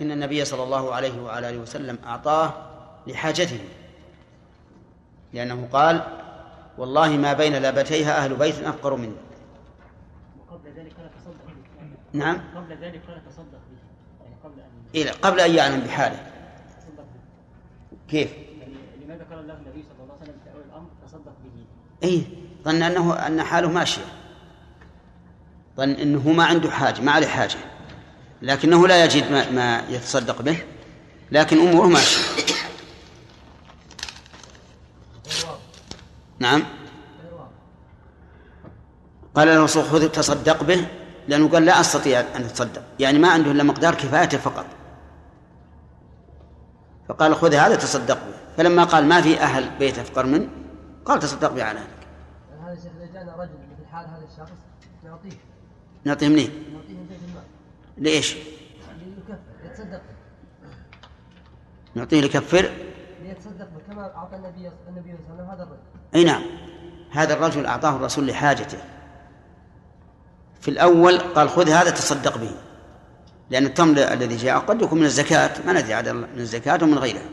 لكن النبي صلى الله عليه وعلى آله وسلم أعطاه لحاجته لأنه قال والله ما بين لابتيها أهل بيت أفقر مني. وقبل ذلك لا تصدق به. نعم. قبل ذلك لا تصدق به. يعني قبل أن إيه قبل أن يعلم بحاله. كيف؟ يعني لماذا قال الله النبي صلى الله عليه وسلم الأمر تصدق به؟ اي ظن أنه أن حاله ماشية. ظن أنه ما عنده حاجة ما عليه حاجة. لكنه لا يجد ما, ما يتصدق به لكن أموره ماشيه نعم. قال له الرسول خذ تصدق به لأنه قال لا أستطيع أن أتصدق. يعني ما عنده إلا مقدار كفايته فقط. فقال خذ هذا تصدق به. فلما قال ما في أهل بيت أفقر منه قال تصدق به على أهلك هذا الشيخ اذا جانا رجل مثل حال هذا الشخص نعطيه نعطيه منين؟ نعطيه من بيت المال ليش؟ نعطيه ليكفر. ليتصدق كما أعطى النبي النبي صلى الله عليه وسلم هذا الرجل. أي نعم. هذا الرجل أعطاه الرسول لحاجته. في الأول قال خذ هذا تصدق به. لأن التمر الذي جاء قد يكون من الزكاة. ما ندري عاد من الزكاة ومن غيرها.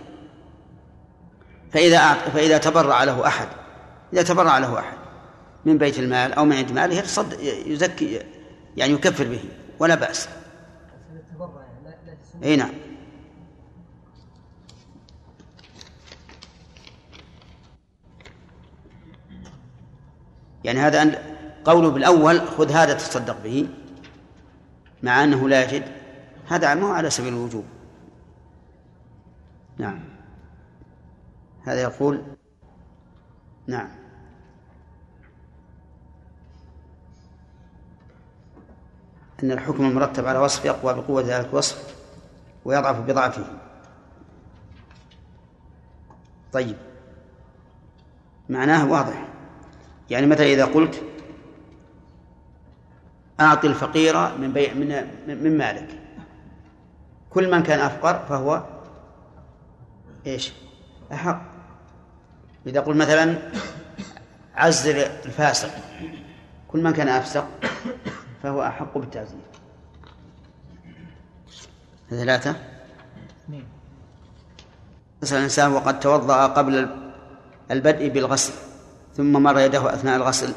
فإذا أعط... فإذا تبرع له أحد. إذا تبرع له أحد. من بيت المال أو من عند ماله يتصدق يزكي يعني يكفر به. ولا يعني أي نعم. يعني هذا قوله بالأول خذ هذا تصدق به مع أنه لا يجد هذا ما هو على سبيل الوجوب. نعم. هذا يقول نعم. أن الحكم المرتب على وصف يقوى بقوة ذلك الوصف ويضعف بضعفه. طيب. معناه واضح. يعني مثلا إذا قلت أعطي الفقير من بيع من من مالك. كل من كان أفقر فهو إيش؟ أحق. إذا قلت مثلا عزل الفاسق كل من كان أفسق فهو أحق بالتعزير ثلاثة؟ مثلا الإنسان وقد توضأ قبل البدء بالغسل ثم مر يده أثناء الغسل.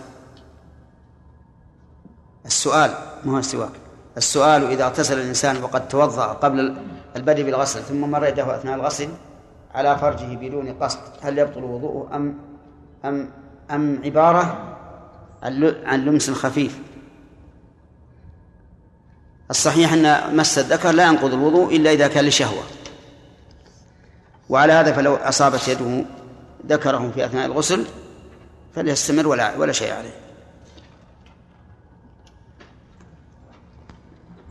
السؤال ما هو السواك السؤال إذا اغتسل الإنسان وقد توضأ قبل البدء بالغسل ثم مر يده أثناء الغسل على فرجه بدون قصد هل يبطل وضوءه أم أم أم عبارة؟ عن لمس خفيف الصحيح أن مس الذكر لا ينقض الوضوء إلا إذا كان لشهوة. وعلى هذا فلو أصابت يده ذكره في أثناء الغسل فليستمر ولا ولا شيء عليه.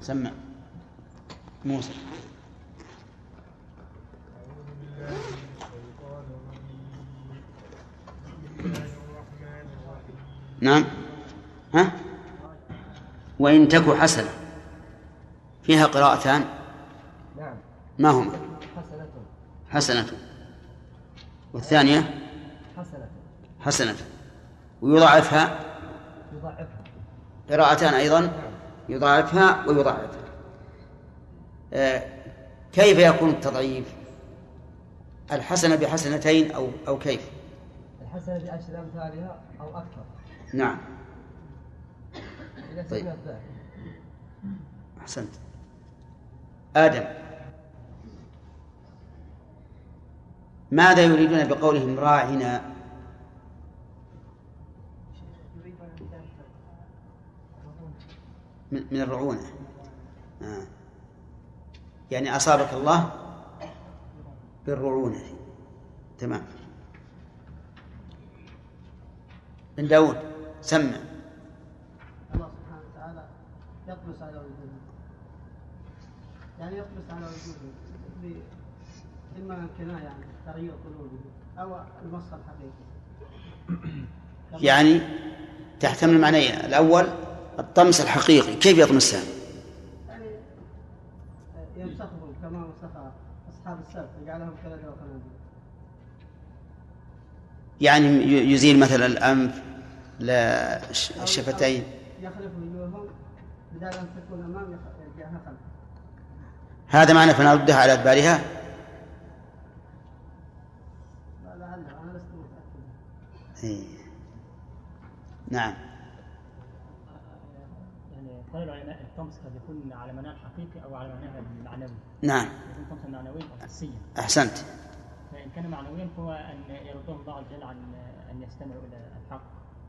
سمع. موسى. نعم. ها؟ وإن تك حسنة. فيها قراءتان؟ نعم. ما هما حسنة. حسنة. والثانية؟ حسنة. حسنة. ويضاعفها؟ يضاعفها. قراءتان أيضا؟ يضاعفها ويضاعفها آه، كيف يكون التضعيف؟ الحسنة بحسنتين أو أو كيف؟ الحسنة بعشر أمثالها أو أكثر. نعم. إذا طيب. أحسنت. آدم. ماذا يريدون بقولهم راعنا من الرعونة. آه. يعني أصابك الله بالرعونة. تمام. بن داود سمع. الله سبحانه وتعالى يقبس على وجوده. يعني يقبس على وجوده إما كناية عن تغيير قلوبه أو المصدر الحقيقي. يعني تحتمل معنيين الأول الطمس الحقيقي كيف يطمسها يعني يمسخهم كما مسخ أصحاب السبت وجعلهم كذا وخنازير يعني يزيل مثلا الأنف لا الشفتين. يخلف وجوههم بدل أن تكون أمام يجعلها خلف هذا معنى فنردها على أدبارها إيه. نعم. يعني قال العلماء الطمس قد يكون على معناه الحقيقي أو على معناه المعنوي. نعم. يكون طمسا معنويا أو حسيا أحسنت. فإن كان معنويا فهو أن يردهم الله عز وجل عن أن يستمعوا إلى الحق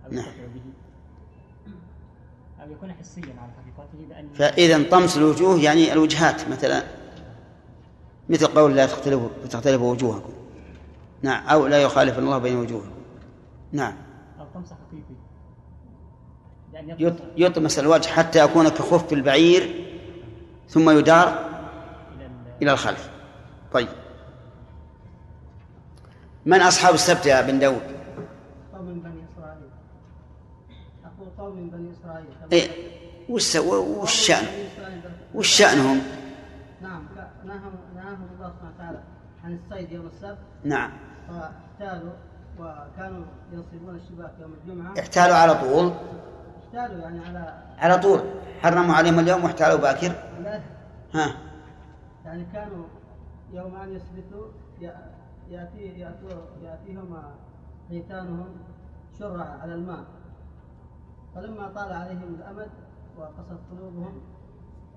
أو نعم. يستمعوا به. أو يكون حسيا على حقيقته بان فإذا طمس الوجوه يعني الوجهات مثلا مثل قول لا تختلف تختلف وجوهكم. نعم أو لا يخالف الله بين وجوهكم. نعم. أو طمس حقيقي يط- يطمس الوجه حتى يكون كخف البعير ثم يدار إلى الخلف. طيب. من أصحاب السبت يا بن داود قوم من بني اسرائيل أقول قوم من بني إسرائيل. إيه وش وش شأن؟ وش شأنهم؟ نعم نهاهم نهاهم الله سبحانه وتعالى عن الصيد يوم السبت. نعم. فاحتالوا وكانوا ينصبون الشباك يوم الجمعة. احتالوا على طول؟ احتالوا يعني على على طول. حرموا عليهم اليوم واحتالوا باكر لا. ها. يعني كانوا يوم أن يثبتوا ي- ياتي يأتوا يأتيهم حيتانهم شرع على الماء. فلما طال عليهم الأمد وقست قلوبهم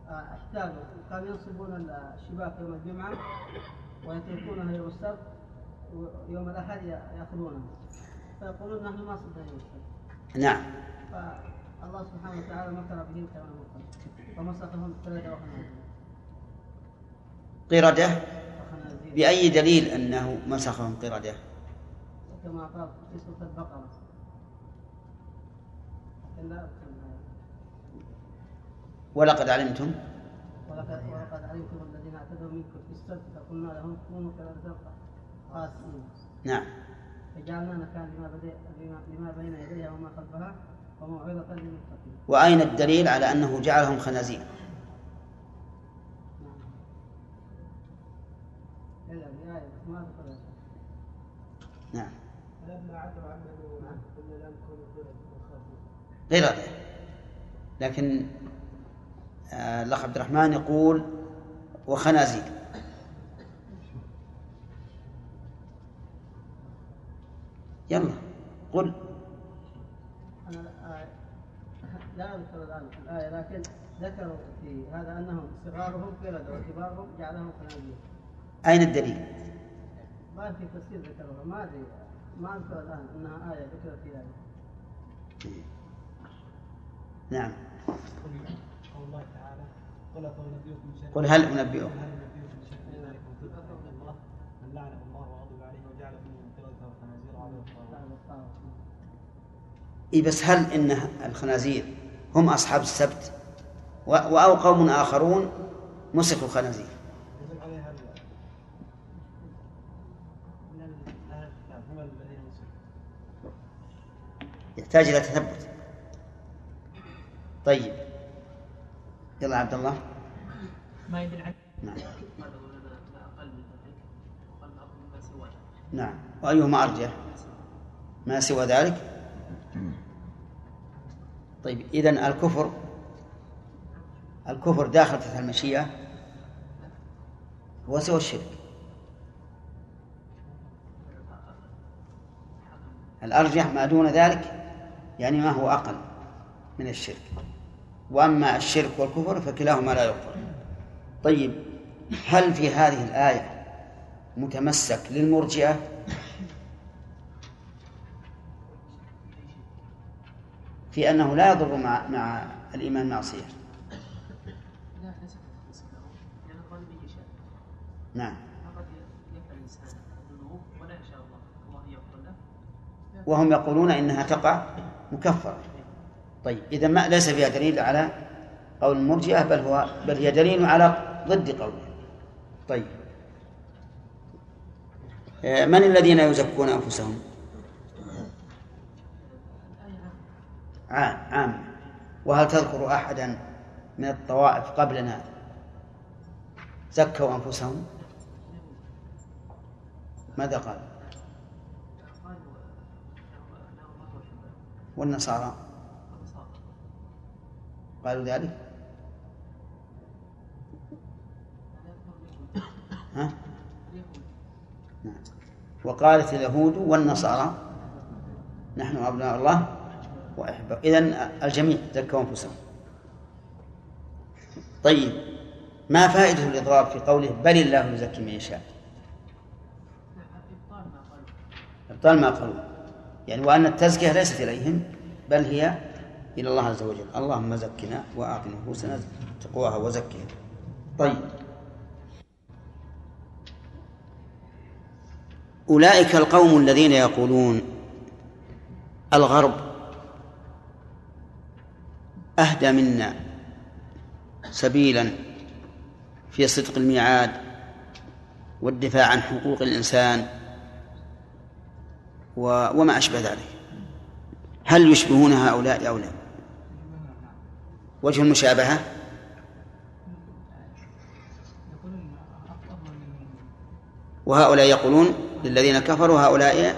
آه، أحتالوا. كانوا ينصبون الشباك يوم الجمعة ويتركونها يوم السبت ويوم الأحد ي- يأخذونها. فيقولون نحن ما السبت. نعم. فالله سبحانه وتعالى مكر بهم كما مكر. فمسخهم قردة وخنازير. قردة؟ بأي دليل أنه مسخهم قردة؟ كما قال في سورة البقرة. ولقد علمتم؟ ولقد ولقد علمتم الذين اعتدوا منكم في السبت فقلنا لهم كونوا كذلك قاسمين نعم. فجعلنا نكال لما بين يديها وما خلفها وموعظة للمتقين. وأين الدليل على أنه جعلهم خنازير. نعم فلما عتوا عما نهوا عنه قلنا لهم كونوا قردة وخاسرين قردة لكن آه، الأخ عبد الرحمن يقول وخنازير. يلا قل. أنا لا- أذكر الآن الآية لكن ذكروا في هذا أنهم صغارهم قردة وكبارهم جعلهم خنازير. أين الدليل؟ ما في تفسير ذكروها ما أدري ما أذكر الآن أنها آية ذكرت في آية نعم. قل هل أنبئكم؟ إي بس هل إن الخنازير هم أصحاب السبت؟ أو قوم آخرون مسكوا الخنازير. يحتاج إلى تثبت. طيب. يلا عبد الله. ما يدل على نعم. نعم. وأيهما أرجح ما سوى ذلك؟ طيب إذن الكفر الكفر داخل تحت المشيئة. هو سوى الشرك. الأرجح ما دون ذلك يعني ما هو أقل من الشرك. وأما الشرك والكفر فكلاهما لا يغفر طيب هل في هذه الآية متمسك للمرجئة؟ في أنه لا يضر مع مع الإيمان معصية. نعم. وهم يقولون إنها تقع مكفرة. طيب إذا ما ليس فيها دليل على قول المرجئة بل هو بل هي دليل على ضد قوله طيب. آه، من الذين يزكون أنفسهم؟ عام عام. وهل تذكر أحدا من الطوائف قبلنا زكوا أنفسهم؟ ماذا قال؟ والنصارى. النصارى قالوا ذلك؟ ها؟ نعم. وقالت اليهود والنصارى نحن أبناء الله وأحب إذن الجميع زكوا أنفسهم. طيب ما فائدة الإضراب في قوله بل الله يزكي من يشاء؟ إبطال ما قالوا. يعني وأن التزكية ليست إليهم بل هي إلى الله عز وجل. اللهم زكنا وأعط نفوسنا تقواها وزكها. طيب. أولئك القوم الذين يقولون الغرب أهدى منا سبيلا في صدق الميعاد والدفاع عن حقوق الإنسان وما أشبه ذلك. هل يشبهون هؤلاء أو لا؟ وجه المشابهة؟ وهؤلاء يقولون للذين كفروا هؤلاء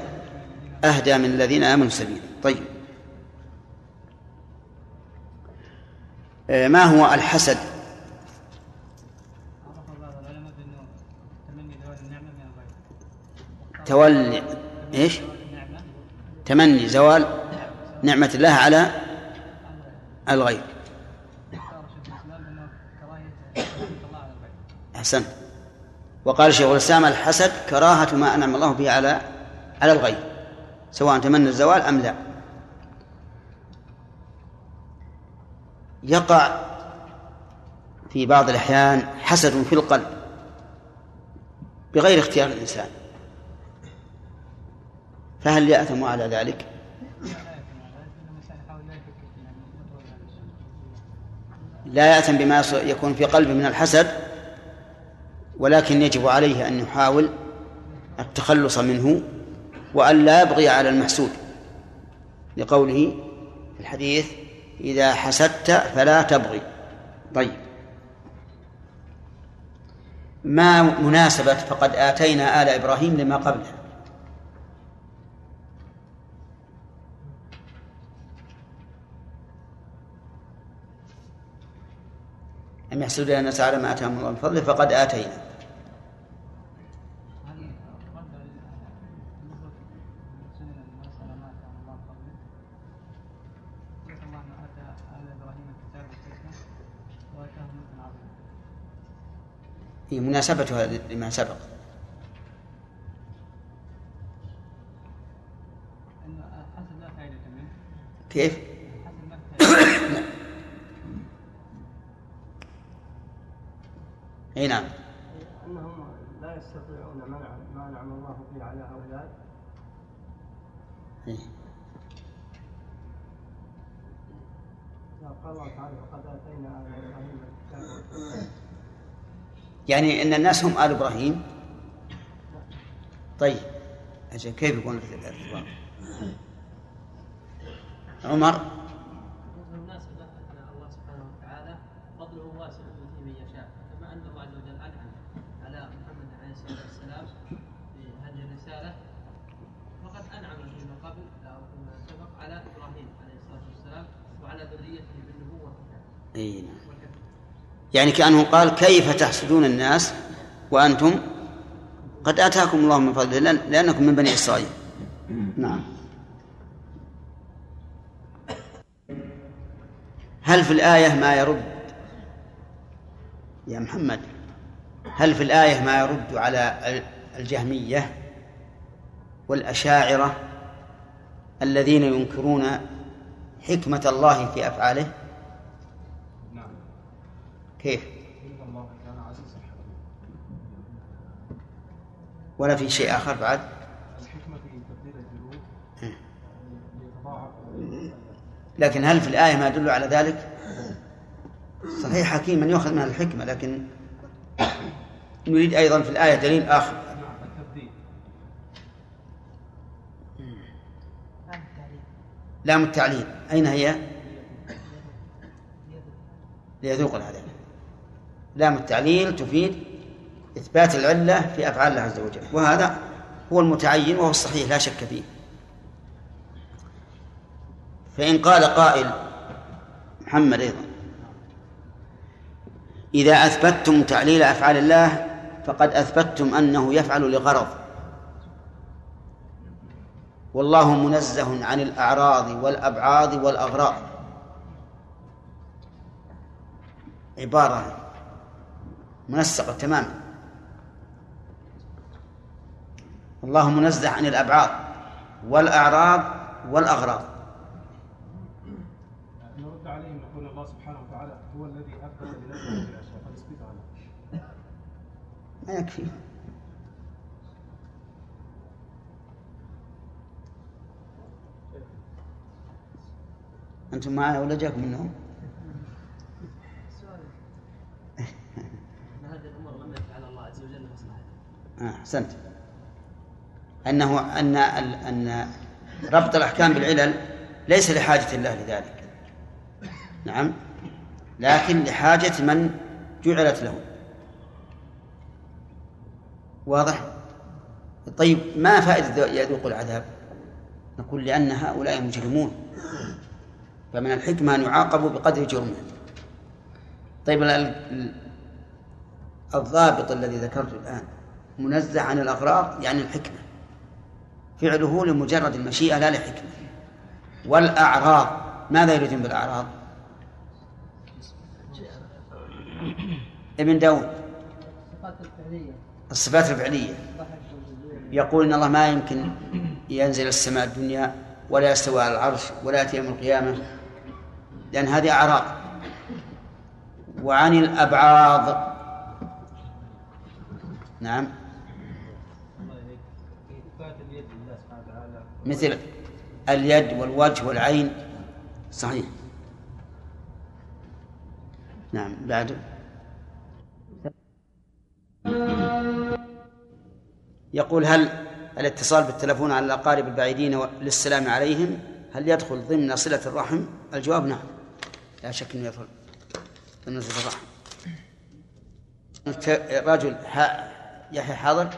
أهدى من الذين آمنوا سبيلا طيب. ما هو الحسد؟ تولي إيش؟ تمني زوال نعمة الله على الغير. أحسنت وقال شيخ الإسلام الحسد كراهة ما أنعم الله به على على الغير سواء تمنى الزوال أم لا. يقع في بعض الأحيان حسد في القلب بغير اختيار الإنسان. فهل يأثم على ذلك؟ لا يأثم بما يكون في قلبه من الحسد ولكن يجب عليه أن يحاول التخلص منه وأن لا يبغي على المحسود. لقوله في الحديث إذا حسدت فلا تبغي. طيب. ما مناسبة؟ فقد آتينا آل إبراهيم لما قبله أم يحسدون الناس على ما آتاهم الله من فضله؟ فقد آتينا. هي مناسبتها لما سبق كيف؟ إي نعم إنهم لا يستطيعون منع ما انعم الله به على هؤلاء. قال الله تعالى فقد آتينا ال إبراهيم الكتاب يعني إن الناس هم آل إبراهيم. طيب أجل كيف يكون الارتباط عمر؟ اي نعم. يعني كأنه قال كيف تحسدون الناس وأنتم قد آتاكم الله من فضله لأن- لأنكم من بني إسرائيل. نعم. هل في الآية ما يرد يا محمد؟ هل في الآية ما يرد على الجهمية والأشاعرة الذين ينكرون حكمة الله في أفعاله؟ كيف حكيما ولا في شيء آخر بعد؟ الحكمة في تبديل الجلود إيه. لكن هل في الآية ما يدل على ذلك؟ صحيح حكيم من يؤخذ منها الحكمة لكن نريد أيضا في الآية دليل آخر. نعم لام التعليل. أين هي؟ ليذوق العذاب لام التعليل تفيد إثبات العلة في أفعال الله عز وجل. وهذا هو المتعين وهو الصحيح لا شك فيه. فإن قال قائل محمد أيضا إذا أثبتتم تعليل أفعال الله فقد أثبتتم أنه يفعل لغرض. والله منزه عن الأعراض والأبعاض والأغراض. عبارة منسقة تماما. الله منزه عن الأبعاض والأعراض والأغراض. نرد عليهم نقول الله سبحانه وتعالى هو الذي اثبت لنفسه فنثبتها له ما يكفي. أنتم معنا ولا جاكم النوم؟ ان هذه الأمور لم يجعل الله عز وجل مصلحه آه، أحسنت أنه أن أن ربط الأحكام بالعلل ليس لحاجة الله لذلك. نعم. لكن لحاجة من جعلت له. واضح؟ طيب ما فائدة يذوق العذاب؟ نقول لأن هؤلاء مجرمون. فمن الحكمة أن يعاقبوا بقدر جرمهم. طيب ال- ال- الضابط الذي ذكرته الآن منزه عن الأغراض يعني الحكمة. فعله لمجرد المشيئة لا لحكمة. والأعراض ماذا يريدون بالأعراض؟ ابن داود. الصفات الفعلية. يقول إن الله ما يمكن ينزل السماء الدنيا ولا يستوى على العرش ولا يأتي يوم القيامة لأن هذه أعراض. وعن الأبعاض. نعم الله يهديك اثبات اليد لله سبحانه وتعالى مثل اليد والوجه والعين. صحيح. نعم بعد. يقول هل الاتصال بالتلفون على الأقارب البعيدين للسلام عليهم هل يدخل ضمن صلة الرحم؟ الجواب نعم. لا شك أنه يدخل ضمن صلة الرحم. رجل يحيى حاضر.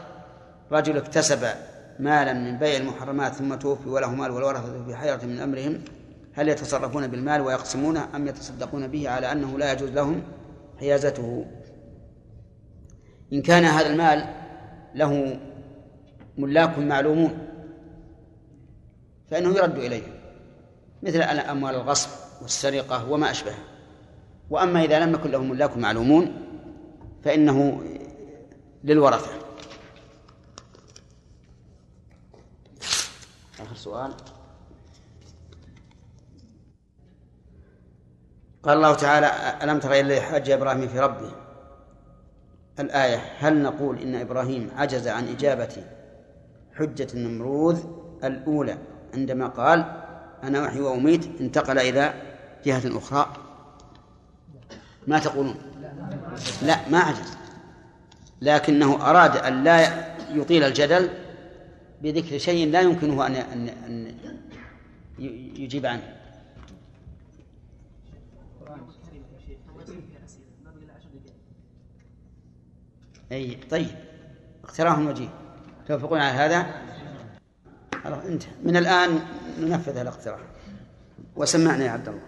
رجل اكتسب مالا من بيع المحرمات ثم توفي وله مال والورثة في حيرة من أمرهم هل يتصرفون بالمال ويقسمونه أم يتصدقون به على أنه لا يجوز لهم حيازته؟ إن كان هذا المال له ملاك معلومون فإنه يرد إليهم مثل أموال الغصب والسرقة وما أشبهه. وأما إذا لم يكن له ملاك معلومون فإنه للورثة. آخر سؤال. قال الله تعالى ألم تر إلى حج إبراهيم في ربه؟ الآية هل نقول إن إبراهيم عجز عن إجابة حجة النمروذ الأولى عندما قال أنا أحيي وأميت انتقل إلى جهة أخرى؟ ما تقولون؟ لا ما عجز. لكنه أراد أن لا يطيل الجدل بذكر شيء لا يمكنه أن أن أن يجيب عنه. أي طيب. اقتراح وجيه. توافقون على هذا؟ خلاص انتهى. من الآن ننفذ الاقتراح. وسمعنا يا عبد الله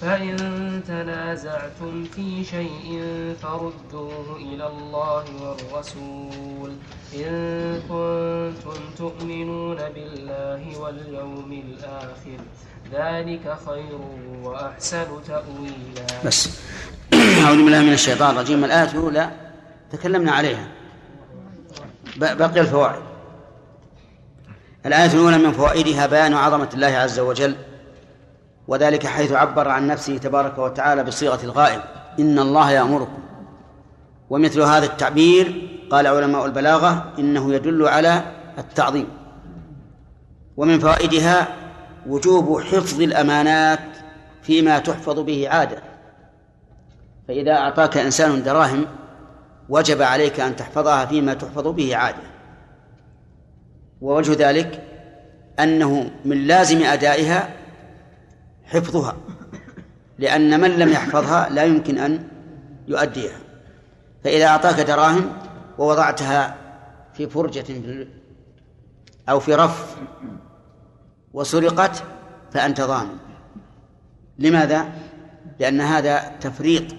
فإن تنازعتم في شيء فردوه إلى الله والرسول. إن كنتم تؤمنون بالله واليوم الآخر ذلك خير وأحسن تأويلا. بس. أعوذ بالله من الشيطان الرجيم. الآية الأولى تكلمنا عليها. بقي الفوائد. الآية الأولى من فوائدها بيان عظمة الله عز وجل. وذلك حيث عبر عن نفسه تبارك وتعالى بصيغة الغائب إن الله يأمركم. ومثل هذا التعبير قال علماء البلاغة إنه يدل على التعظيم. ومن فوائدها وجوب حفظ الأمانات فيما تحفظ به عادة. فإذا أعطاك إنسان دراهم وجب عليك أن تحفظها فيما تحفظ به عادة. ووجه ذلك أنه من لازم أدائها حفظها. لأن من لم يحفظها لا يمكن أن يؤديها. فإذا أعطاك دراهم ووضعتها في فرجة أو في رف وسرقت فأنت ضامن لماذا؟ لأن هذا تفريط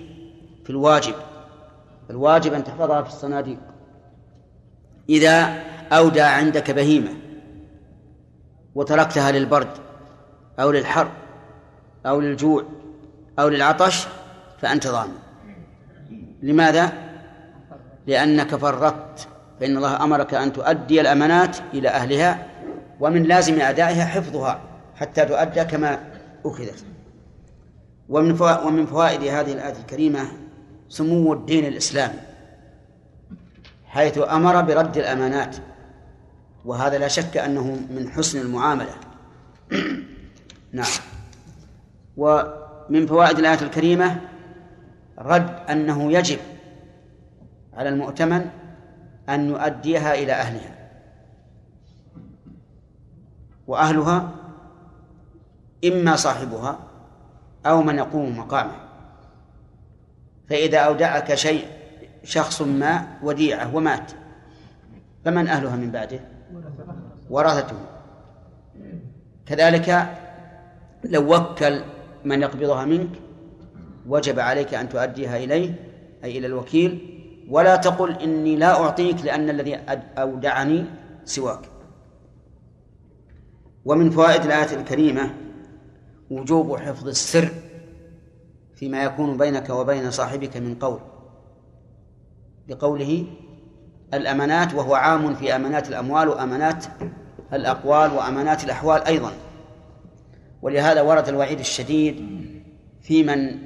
في الواجب. الواجب أن تحفظها في الصناديق. إذا أودى عندك بهيمة وتركتها للبرد أو للحر أو للجوع أو للعطش فأنت ضامن لماذا؟ لأنك فرطت فإن الله أمرك أن تؤدي الأمانات إلى أهلها ومن لازم أدائها حفظها حتى تؤدى كما أخذت. ومن ومن فوائد هذه الآية الكريمة سمو الدين الإسلامي حيث أمر برد الأمانات. وهذا لا شك أنه من حسن المعاملة. نعم. ومن فوائد الآية الكريمة رد أنه يجب على المؤتمن أن يؤديها إلى أهلها. وأهلها إما صاحبها أو من يقوم مقامه. فإذا أودعك شيء شخص ما وديعة ومات فمن أهلها من بعده؟ ورثته كذلك لو وكل من يقبضها منك وجب عليك أن تؤديها إليه أي إلى الوكيل. ولا تقل إني لا أعطيك لأن الذي أودعني سواك. ومن فوائد الآية الكريمة وجوب حفظ السر فيما يكون بينك وبين صاحبك من قول. لقوله الأمانات وهو عام في أمانات الأموال وأمانات الأقوال وأمانات الأحوال أيضا. ولهذا ورد الوعيد الشديد في من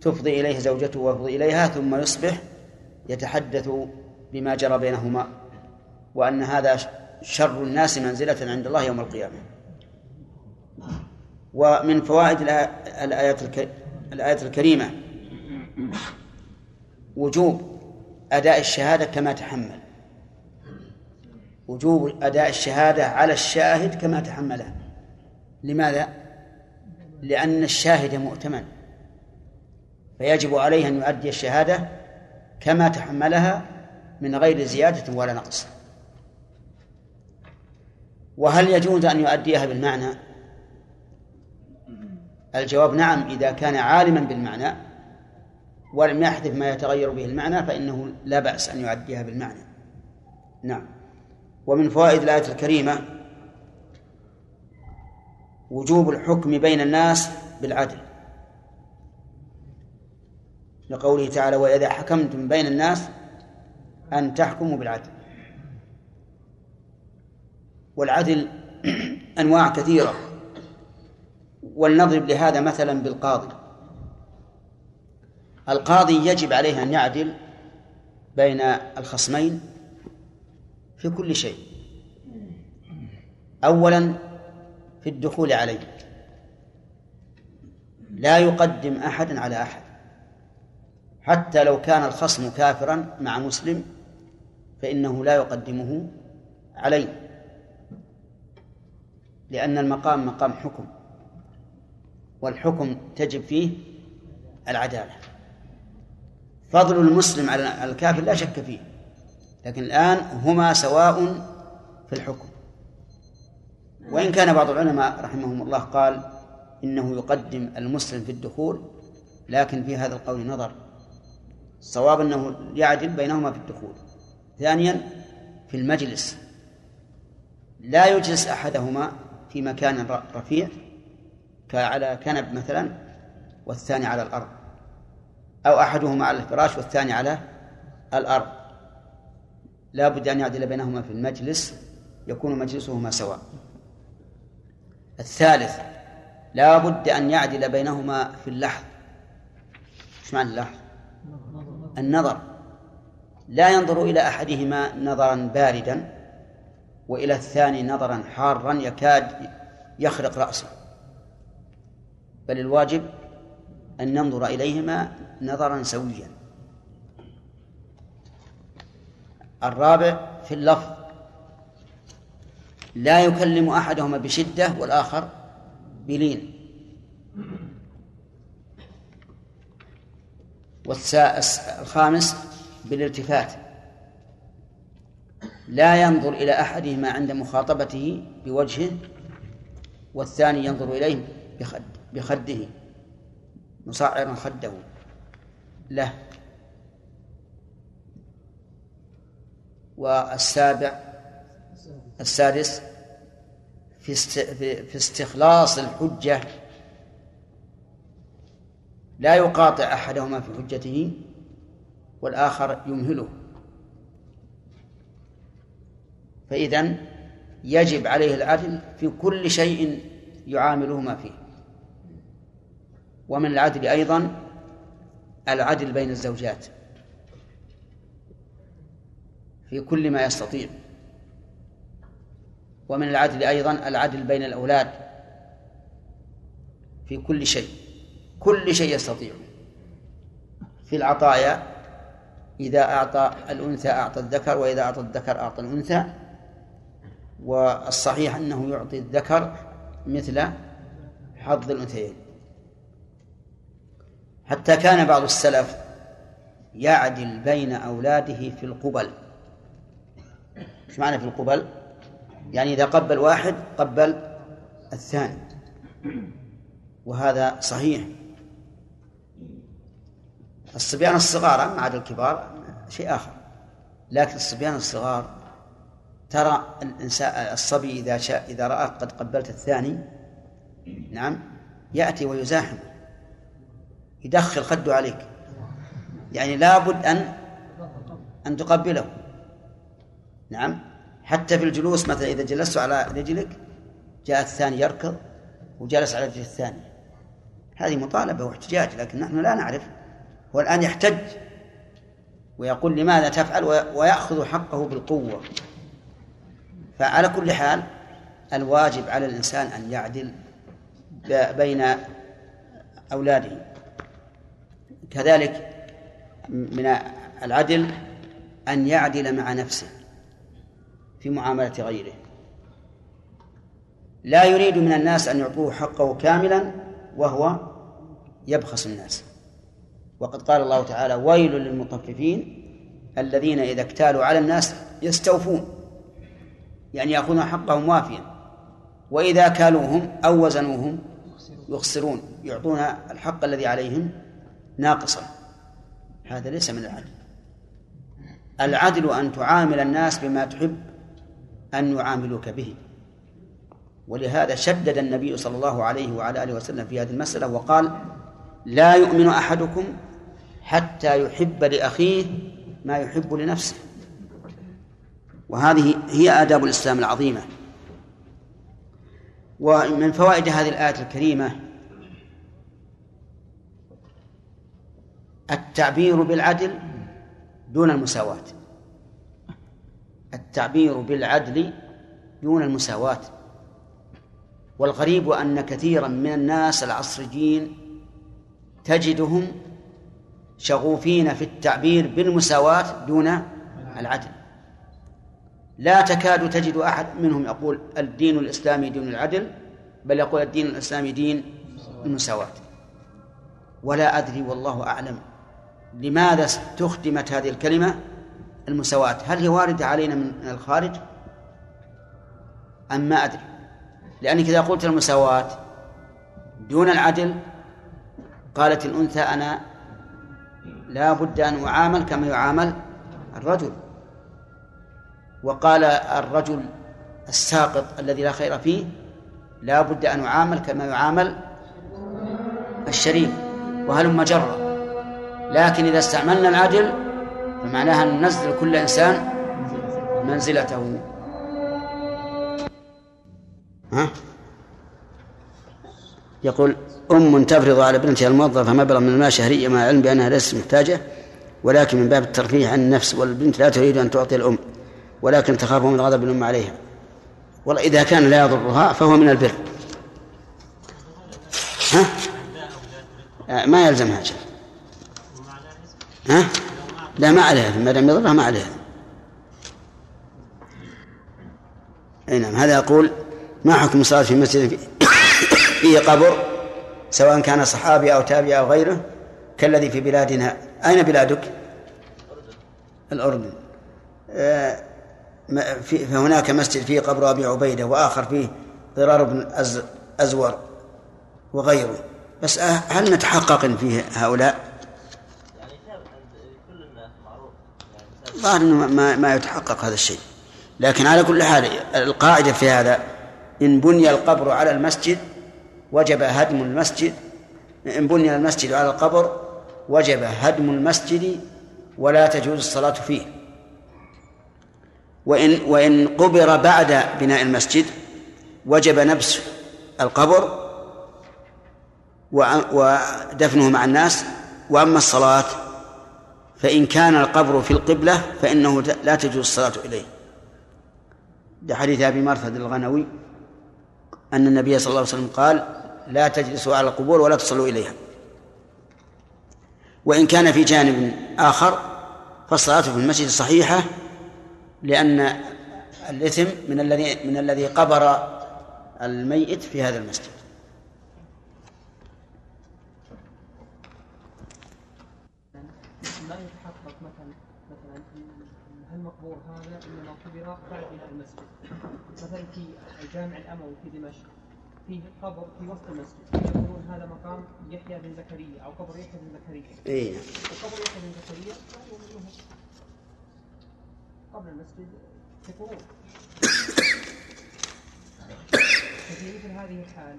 تفضي إليه زوجته ويفضي إليها ثم يصبح يتحدث بما جرى بينهما وأن هذا شر الناس منزلة عند الله يوم القيامة. ومن فوائد الآية الكريمة وجوب أداء الشهادة كما تحمل. وجوب أداء الشهادة على الشاهد كما تحملها لماذا؟ لأن الشاهد مؤتمن فيجب عليه أن يؤدي الشهادة كما تحملها من غير زيادة ولا نقص. وهل يجوز أن يؤديها بالمعنى؟ الجواب نعم إذا كان عالما بالمعنى ولم يحدث ما يتغير به المعنى فإنه لا بأس أن يؤديها بالمعنى. نعم. ومن فوائد الآية الكريمة وجوب الحكم بين الناس بالعدل. لقوله تعالى وإذا حكمتم بين الناس أن تحكموا بالعدل. والعدل أنواع كثيرة. ولنضرب لهذا مثلا بالقاضي. القاضي يجب عليه أن يعدل بين الخصمين في كل شيء. أولا في الدخول عليه. لا يقدم أحدا على أحد. حتى لو كان الخصم كافرا مع مسلم فإنه لا يقدمه عليه. لأن المقام مقام حكم والحكم تجب فيه العدالة. فضل المسلم على الكافر لا شك فيه لكن الآن هما سواء في الحكم. وإن كان بعض العلماء رحمهم الله قال إنه يقدم المسلم في الدخول لكن في هذا القول نظر. الصواب أنه يعدل بينهما في الدخول. ثانيا في المجلس. لا يجلس أحدهما في مكان رفيع على كنب مثلا والثاني على الأرض. أو أحدهما على الفراش والثاني على الأرض. لا بد أن يعدل بينهما في المجلس يكون مجلسهما سواء. الثالث لا بد أن يعدل بينهما في اللحظ. إيش معنى اللحظ؟ النظر. لا ينظر إلى أحدهما نظرا باردا وإلى الثاني نظرا حارا يكاد يخرق رأسه. بل الواجب أن ننظر إليهما نظرا سويا. الرابع في اللفظ. لا يكلم أحدهما بشدة والآخر بلين. والخامس بالالتفات لا ينظر إلى أحدهما عند مخاطبته بوجهه والثاني ينظر إليه بخد بخده مصعرا خده. له. والسابع السادس في في استخلاص الحجة. لا يقاطع أحدهما في حجته والآخر يمهله. فإذا يجب عليه العدل في كل شيء يعاملهما فيه. ومن العدل أيضا العدل بين الزوجات في كل ما يستطيع. ومن العدل أيضا العدل بين الأولاد في كل شيء كل شيء يستطيع. في العطايا إذا أعطى الأنثى أعطى الذكر وإذا أعطى الذكر أعطى الأنثى. والصحيح أنه يعطي الذكر مثل حظ الأنثيين. حتى كان بعض السلف يعدل بين أولاده في القبل. إيش معنى في القبل؟ يعني إذا قبل واحد قبل الثاني. وهذا صحيح. الصبيان الصغار أما عاد الكبار شيء آخر. لكن الصبيان الصغار ترى الإنسان الصبي إذا شاء إذا رآك قد قبلت الثاني نعم يأتي ويزاحم. يدخل خده عليك. يعني لابد أن أن تقبله. نعم. حتى في الجلوس مثلا إذا جلست على رجلك جاء الثاني يركض وجلس على رجل الثاني. هذه مطالبة واحتجاج لكن نحن لا نعرف. هو الآن يحتج ويقول لماذا تفعل؟ ويأخذ حقه بالقوة. فعلى كل حال الواجب على الإنسان أن يعدل بين أولاده. كذلك من العدل أن يعدل مع نفسه. في معاملة غيره. لا يريد من الناس أن يعطوه حقه كاملا وهو يبخس الناس. وقد قال الله تعالى ويل للمطففين الذين إذا اكتالوا على الناس يستوفون. يعني يأخذون حقهم وافيا. وإذا كالوهم أو وزنوهم يخسرون. يعطون الحق الذي عليهم ناقصا. هذا ليس من العدل. العدل أن تعامل الناس بما تحب أن يعاملوك به. ولهذا شدد النبي صلى الله عليه وعلى آله وسلم في هذه المسألة وقال لا يؤمن أحدكم حتى يحب لأخيه ما يحب لنفسه. وهذه هي آداب الإسلام العظيمة. ومن فوائد هذه الآية الكريمة التعبير بالعدل دون المساواة. التعبير بالعدل دون المساواة. والغريب أن كثيرا من الناس العصريين تجدهم شغوفين في التعبير بالمساواة دون العدل. لا تكاد تجد أحد منهم يقول الدين الإسلامي دين العدل بل يقول الدين الإسلامي دين المساواة. ولا أدري والله أعلم لماذا استخدمت هذه الكلمة. المساواة. هل هي واردة علينا من الخارج؟ أم ما أدري. لأنك إذا قلت المساواة دون العدل قالت الأنثى أنا لا بد أن أعامل كما يعامل الرجل. وقال الرجل الساقط الذي لا خير فيه لا بد أن يعامل كما يعامل الشريف وهلم جرا. لكن إذا استعملنا العدل فمعناها أن ننزل كل إنسان منزلته ها؟ يقول أم تفرض على بنتها الموظفة مبلغ من المال شهريا مع العلم بأنها ليست محتاجة ولكن من باب الترفيه عن النفس والبنت لا تريد أن تعطي الأم ولكن تخاف من غضب الأم عليها والله إذا كان لا يضرها فهو من البر ها؟ آه، ما يلزم هذا ها؟ لا ما عليه ما دام يضرها ما عليه أي نعم هذا يقول ما حكم الصلاة في مسجد فيه قبر سواء كان صحابي أو تابعي أو غيره كالذي في بلادنا؟ أين بلادك؟ الأردن. آه، فهناك مسجد فيه قبر أبي عبيدة وآخر فيه ضرار بن أز أزور وغيره. بس هل نتحقق فيه هؤلاء؟ يعني كل الناس معروف ظاهر إنه ما ما يتحقق هذا الشيء. لكن على كل حال القاعدة في هذا إن بني القبر على المسجد وجب هدم المسجد. إن بني المسجد على القبر وجب هدم المسجد ولا تجوز الصلاة فيه. وإن وإن قبر بعد بناء المسجد وجب نبش القبر ودفنه مع الناس وأما الصلاة فإن كان القبر في القبلة فإنه لا تجوز الصلاة إليه. لحديث أبي مرثد الغنوي أن النبي صلى الله عليه وسلم قال لا تجلسوا على القبور ولا تصلوا إليها. وإن كان في جانب آخر فالصلاة في المسجد صحيحة لأن الإثم من الذي من الذي قبر الميت في هذا المسجد ما يتحقق مثلا مثلا هالمقبور هذا قبر بعد المسجد. مثلا في الجامع الأموي في دمشق فيه قبر في وسط المسجد. يقولون هذا مقام يحيى بن زكريا أو قبر يحيى بن زكريا. إيه. وقبر يحيى بن زكريا قبل المسجد بقرون ففي مثل هذه الحال.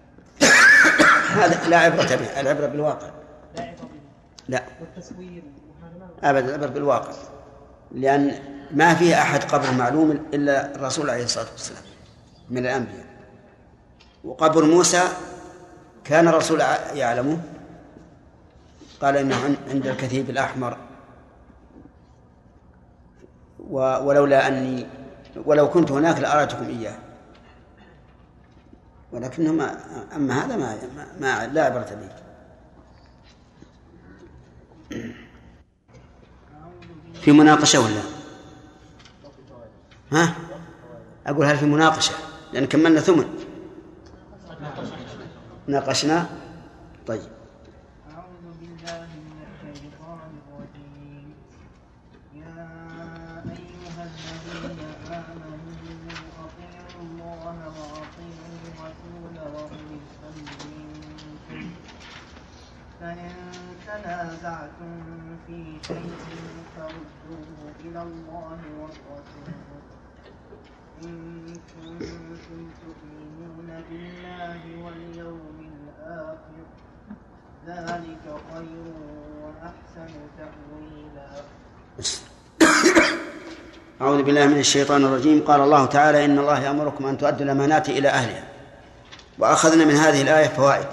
هذا لا عبرة به العبرة بالواقع. لا عبرة به. لا. والتصوير وهذا ما أبدا العبرة بالواقع. لأن ما فيه أحد قبر معلوم إلا الرسول عليه الصلاة والسلام من الأنبياء. وقبر موسى كان الرسول يعلمه؟ قال إنه عن- عند الكثيب الأحمر. ولولا أني ولو كنت هناك لأريتكم إياه. ولكنه ما أما هذا ما, ما, ما لا عبرة به. في مناقشة ولا؟ ها؟ أقول هل في مناقشة لأن كملنا ثمن. ناقشنا؟ طيب. فإن تنازعتم في شيء فردوه إلى الله والرسول إن كنتم تؤمنون بالله واليوم الآخر ذلك خير وأحسن تأويلا. أعوذ بالله من الشيطان الرجيم. قال الله تعالى إن الله يأمركم أن تؤدوا الأمانات إلى أهلها. وأخذنا من هذه الآية فوائد.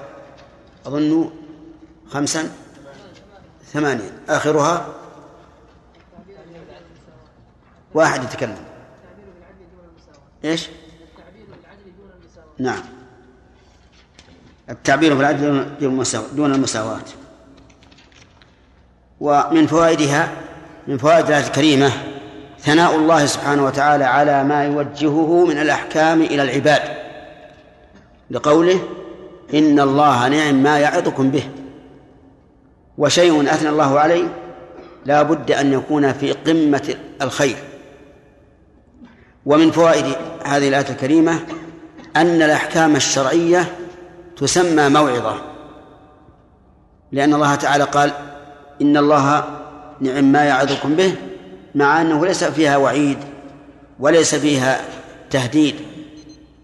أظن خمسا ثمانية آخرها واحد يتكلم. إيش؟ نعم. التعبير بالعدل دون المساواة. ومن فوائدها من فوائد الآية الكريمة ثناء الله سبحانه وتعالى على ما يوجهه من الأحكام إلى العباد. لقوله إن الله نعم ما يعظكم به. وشيء أثنى الله عليه لا بد أن يكون في قمة الخير. ومن فوائد هذه الآية الكريمة أن الأحكام الشرعية تسمى موعظة. لأن الله تعالى قال إن الله نعم ما يعظكم به مع أنه ليس فيها وعيد وليس فيها تهديد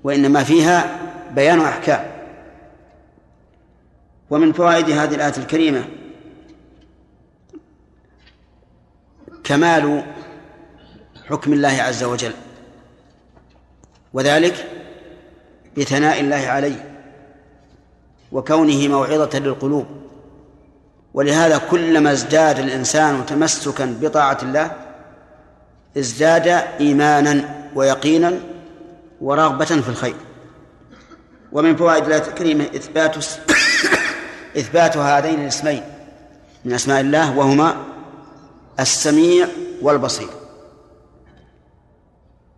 وإنما فيها بيان أحكام ومن فوائد هذه الآية الكريمة كمال حكم الله عز وجل وذلك بثناء الله عليه. وكونه موعظة للقلوب. ولهذا كلما ازداد الإنسان تمسكا بطاعة الله ازداد إيمانا ويقينا ورغبة في الخير. ومن فوائد الآية الكريمة إثبات إثبات هذين الاسمين من أسماء الله وهما السميع والبصير.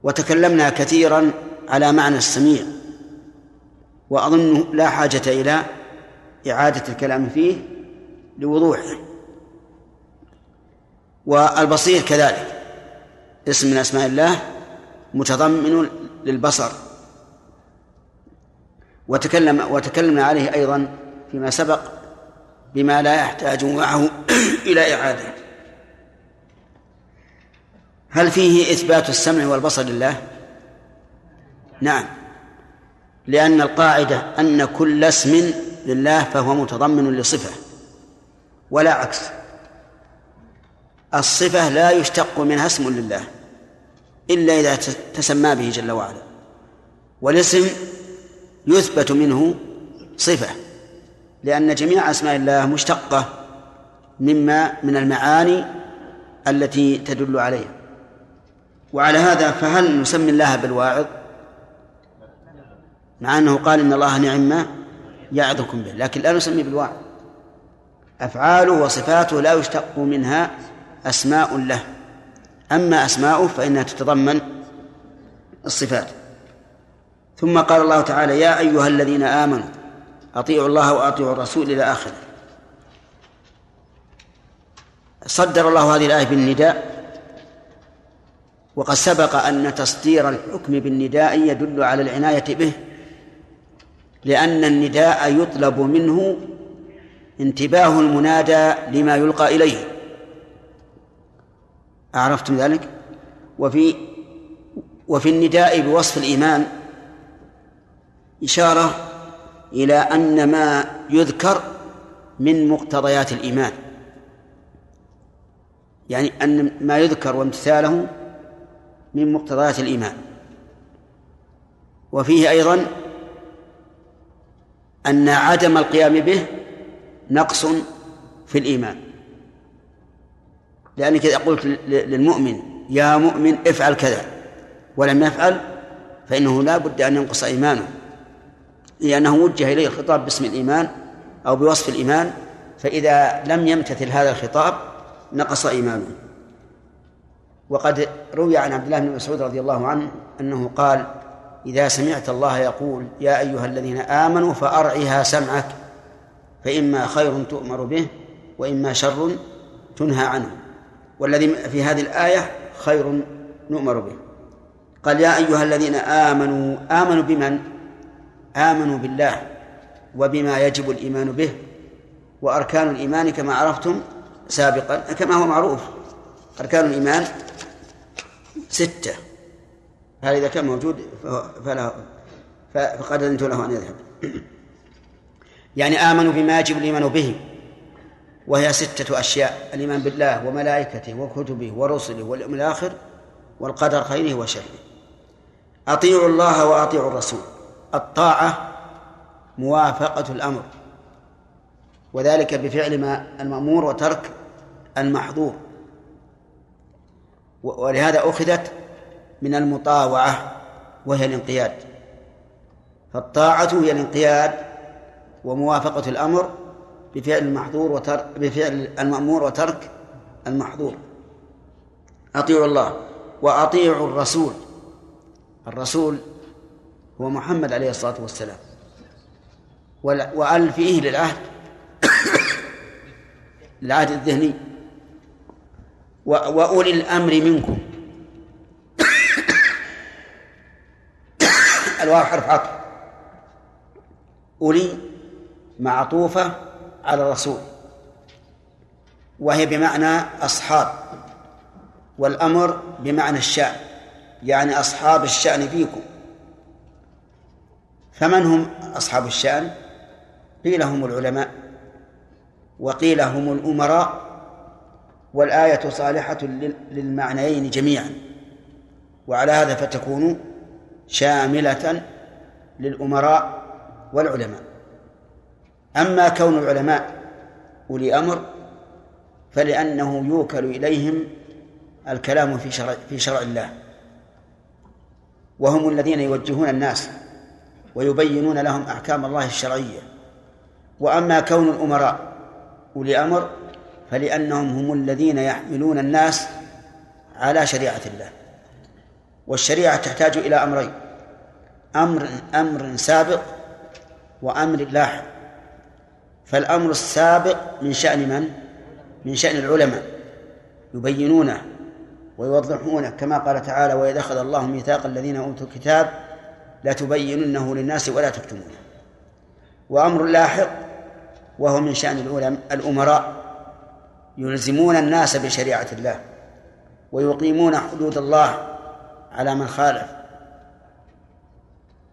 وتكلمنا كثيرا على معنى السميع. وأظن لا حاجة إلى إعادة الكلام فيه لوضوحه. والبصير كذلك. اسم من أسماء الله متضمن للبصر. وتكلم وتكلمنا عليه أيضا فيما سبق بما لا يحتاج معه إلى إعادة. هل فيه إثبات السمع والبصر لله؟ نعم. لأن القاعدة أن كل اسم لله فهو متضمن لصفة ولا عكس. الصفة لا يشتق منها اسم لله إلا إذا تسمى به جل وعلا. والاسم يثبت منه صفة لأن جميع أسماء الله مشتقة مما من المعاني التي تدل عليها. وعلى هذا فهل نسمي الله بالواعظ؟ مع أنه قال إن الله نعم يعظكم به لكن لا نسمي بالواعظ. أفعاله وصفاته لا يشتق منها أسماء له. أما أسماؤه فإنها تتضمن الصفات. ثم قال الله تعالى يا أيها الذين آمنوا أطيعوا الله وأطيعوا الرسول إلى آخره. صدر الله هذه الآية بالنداء. وقد سبق أن تصدير الحكم بالنداء يدل على العناية به لأن النداء يطلب منه انتباه المنادى لما يلقى إليه. أعرفتم ذلك؟ وفي وفي النداء بوصف الإيمان إشارة إلى أن ما يذكر من مقتضيات الإيمان. يعني أن ما يذكر وامتثاله من مقتضيات الإيمان. وفيه أيضا أن عدم القيام به نقص في الإيمان. لأنك إذا قلت للمؤمن يا مؤمن افعل كذا ولم يفعل فإنه لا بد أن ينقص إيمانه. لأنه وجه إليه الخطاب باسم الإيمان أو بوصف الإيمان فإذا لم يمتثل هذا الخطاب نقص إيمانه. وقد روي عن عبد الله بن مسعود رضي الله عنه أنه قال إذا سمعت الله يقول يا أيها الذين آمنوا فأرعها سمعك فإما خير تؤمر به وإما شر تنهى عنه. والذي في هذه الآية خير نؤمر به. قال يا أيها الذين آمنوا آمنوا بمن؟ آمنوا بالله وبما يجب الإيمان به وأركان الإيمان كما عرفتم سابقا كما هو معروف. أركان الإيمان ستة. هذا إذا كان موجود فلا فقد أذنت له أن يذهب. يعني آمنوا بما يجب الإيمان به وهي ستة أشياء الإيمان بالله وملائكته وكتبه ورسله واليوم الآخر والقدر خيره وشره. أطيعوا الله وأطيعوا الرسول. الطاعة موافقة الأمر وذلك بفعل ما المأمور وترك المحظور. ولهذا أخذت من المطاوعة وهي الانقياد. فالطاعة هي الانقياد وموافقة الأمر بفعل المحظور وترك بفعل المأمور وترك المحظور. أطيعوا الله وأطيعوا الرسول. الرسول هو محمد عليه الصلاة والسلام. وأل فيه للعهد. العهد الذهني. وأولي الأمر منكم. الواو حرف عطف. أولي معطوفة على الرسول. وهي بمعنى أصحاب. والأمر بمعنى الشأن. يعني أصحاب الشأن فيكم. فمن هم أصحاب الشأن؟ قيل هم العلماء. وقيل هم الأمراء. والآية صالحة للمعنيين جميعا. وعلى هذا فتكون شاملة للأمراء والعلماء. أما كون العلماء أولي أمر فلأنه يوكل إليهم الكلام في شرع في شرع الله. وهم الذين يوجهون الناس ويبينون لهم أحكام الله الشرعية. وأما كون الأمراء أولي أمر فلأنهم هم الذين يحملون الناس على شريعة الله. والشريعة تحتاج إلى أمرين. أمر أمر سابق وأمر لاحق. فالأمر السابق من شأن من؟ من شأن العلماء. يبينونه ويوضحونه. كما قال تعالى وإذا أخذ الله ميثاق الذين أوتوا الكتاب لتبيننه للناس ولا تكتمونه. وأمر لاحق وهو من شأن العلماء الأمراء. يلزمون الناس بشريعة الله ويقيمون حدود الله على من خالف.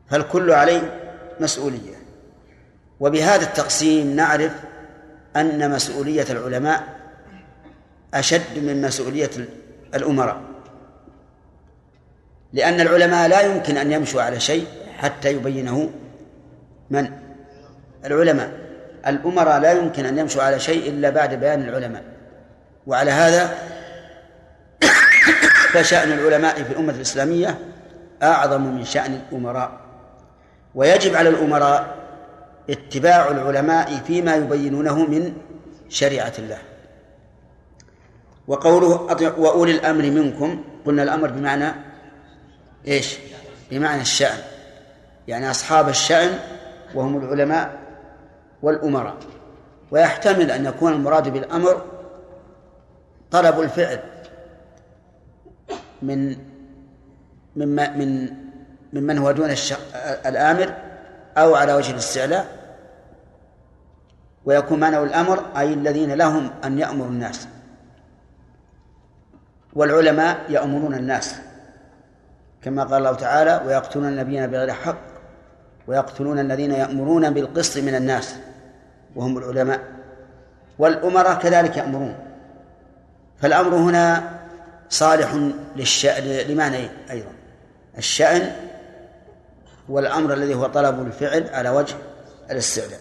فالكل عليه مسؤولية. وبهذا التقسيم نعرف أن مسؤولية العلماء أشد من مسؤولية الأمراء. لأن العلماء لا يمكن أن يمشوا على شيء حتى يبينه من؟ العلماء. الأمراء لا يمكن أن يمشوا على شيء إلا بعد بيان العلماء. وعلى هذا فشأن العلماء في الأمة الإسلامية أعظم من شأن الأمراء. ويجب على الأمراء اتباع العلماء فيما يبينونه من شريعة الله. وقوله وأولي الأمر منكم قلنا الأمر بمعنى إيش؟ بمعنى الشأن. يعني أصحاب الشأن وهم العلماء والأمراء. ويحتمل أن يكون المراد بالأمر طلب الفعل. من مما من ممن هو دون الآمر أو على وجه الاستعلاء. ويكون معنى الأمر أي الذين لهم أن يأمروا الناس. والعلماء يأمرون الناس. كما قال الله تعالى ويقتلون النبيين بغير حق ويقتلون الذين يأمرون بالقسط من الناس. وهم العلماء. والأمراء كذلك يأمرون. فالأمر هنا صالح للشأن لمعنى أيضا. الشأن والأمر الذي هو طلب الفعل على وجه الاستعلاء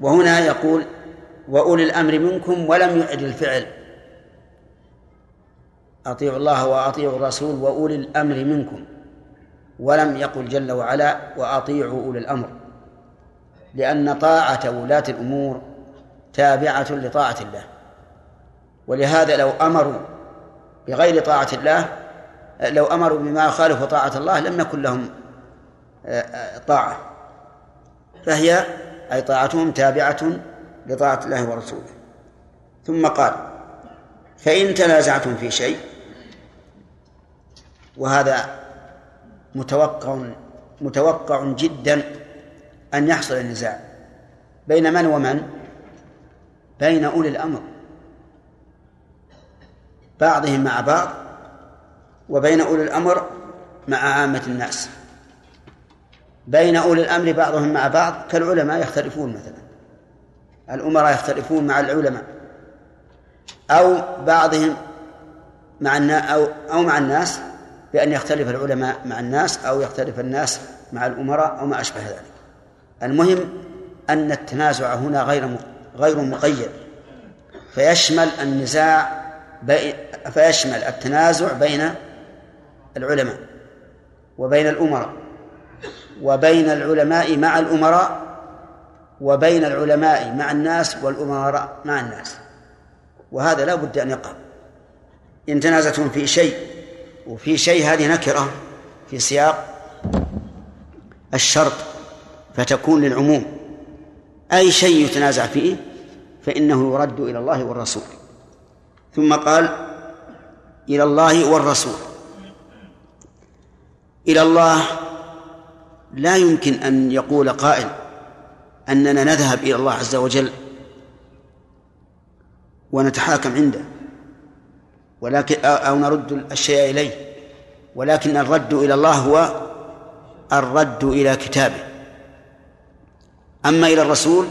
وهنا يقول وأولي الأمر منكم ولم يعد الفعل. أطيعوا الله وأطيعوا الرسول وأولي الأمر منكم. ولم يقل جل وعلا وأطيعوا أولي الأمر. لأن طاعة ولاة الأمور تابعة لطاعة الله. ولهذا لو أمروا بغير طاعة الله لو أمروا بما يخالف طاعة الله لم يكن لهم آه، آه، طاعة. فهي أي طاعتهم تابعة لطاعة الله ورسوله. ثم قال فإن تنازعتم في شيء وهذا متوقع متوقع جدا أن يحصل النزاع بين من ومن؟ بين أولي الأمر. بعضهم مع بعض وبين أولي الأمر مع عامة الناس. بين أولي الأمر بعضهم مع بعض كالعلماء يختلفون مثلا. الأمراء يختلفون مع العلماء. أو بعضهم مع أو أو مع الناس بأن يختلف العلماء مع الناس أو يختلف الناس مع الأمراء أو ما أشبه ذلك. المهم أن التنازع هنا غير غير مقيد. فيشمل النزاع فيشمل التنازع بين العلماء وبين الأمراء وبين العلماء مع الأمراء وبين العلماء مع الناس والأمراء مع الناس. وهذا لا بد أن يقع. إن تنازعتم في شيء وفي شيء هذه نكرة في سياق الشرط فتكون للعموم. أي شيء يتنازع فيه فإنه يرد إلى الله والرسول. ثم قال إلى الله والرسول. إلى الله لا يمكن أن يقول قائل أننا نذهب إلى الله عز وجل ونتحاكم عنده ولكن أو نرد الشيء إليه ولكن الرد إلى الله هو الرد إلى كتابه. أما إلى الرسول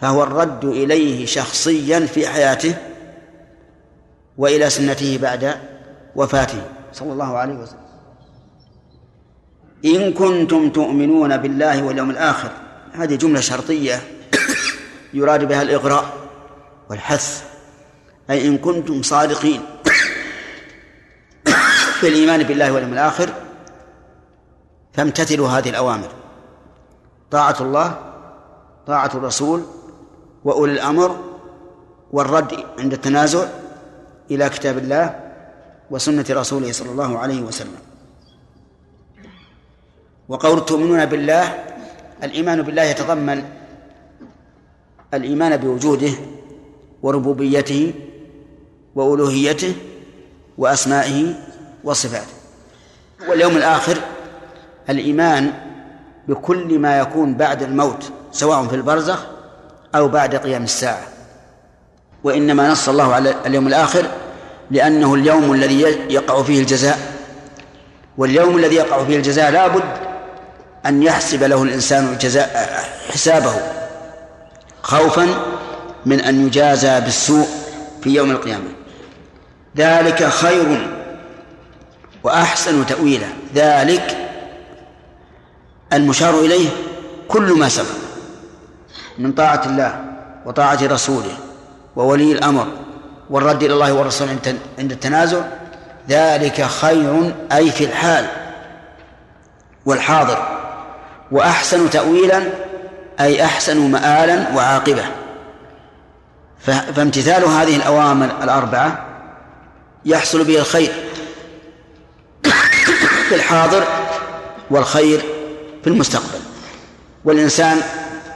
فهو الرد إليه شخصيا في حياته وإلى سنته بعد وفاته. صلى الله عليه وسلم. إن كنتم تؤمنون بالله واليوم الآخر هذه جملة شرطية يراد بها الإغراء والحث. أي إن كنتم صادقين في الإيمان بالله واليوم الآخر فامتثلوا هذه الأوامر. طاعة الله طاعة الرسول وأولي الأمر والرد عند التنازع إلى كتاب الله وسنة رسوله صلى الله عليه وسلم. وقول تؤمنون بالله الإيمان بالله يتضمن الإيمان بوجوده وربوبيته وألوهيته وأسمائه وصفاته. واليوم الآخر الإيمان بكل ما يكون بعد الموت سواء في البرزخ أو بعد قيام الساعة. وإنما نص الله على اليوم الآخر لأنه اليوم الذي يقع فيه الجزاء. واليوم الذي يقع فيه الجزاء لا بد أن يحسب له الإنسان الجزاء حسابه خوفا من أن يجازى بالسوء في يوم القيامة. ذلك خير وأحسن تأويلا. ذلك المشار إليه كل ما سبق من طاعة الله وطاعة رسوله. وولي الأمر والرد إلى الله والرسول عند التنازع ذلك خير أي في الحال والحاضر وأحسن تأويلا أي أحسن مآلا وعاقبة. فامتثال هذه الأوامر الأربعة يحصل به الخير في الحاضر والخير في المستقبل. والإنسان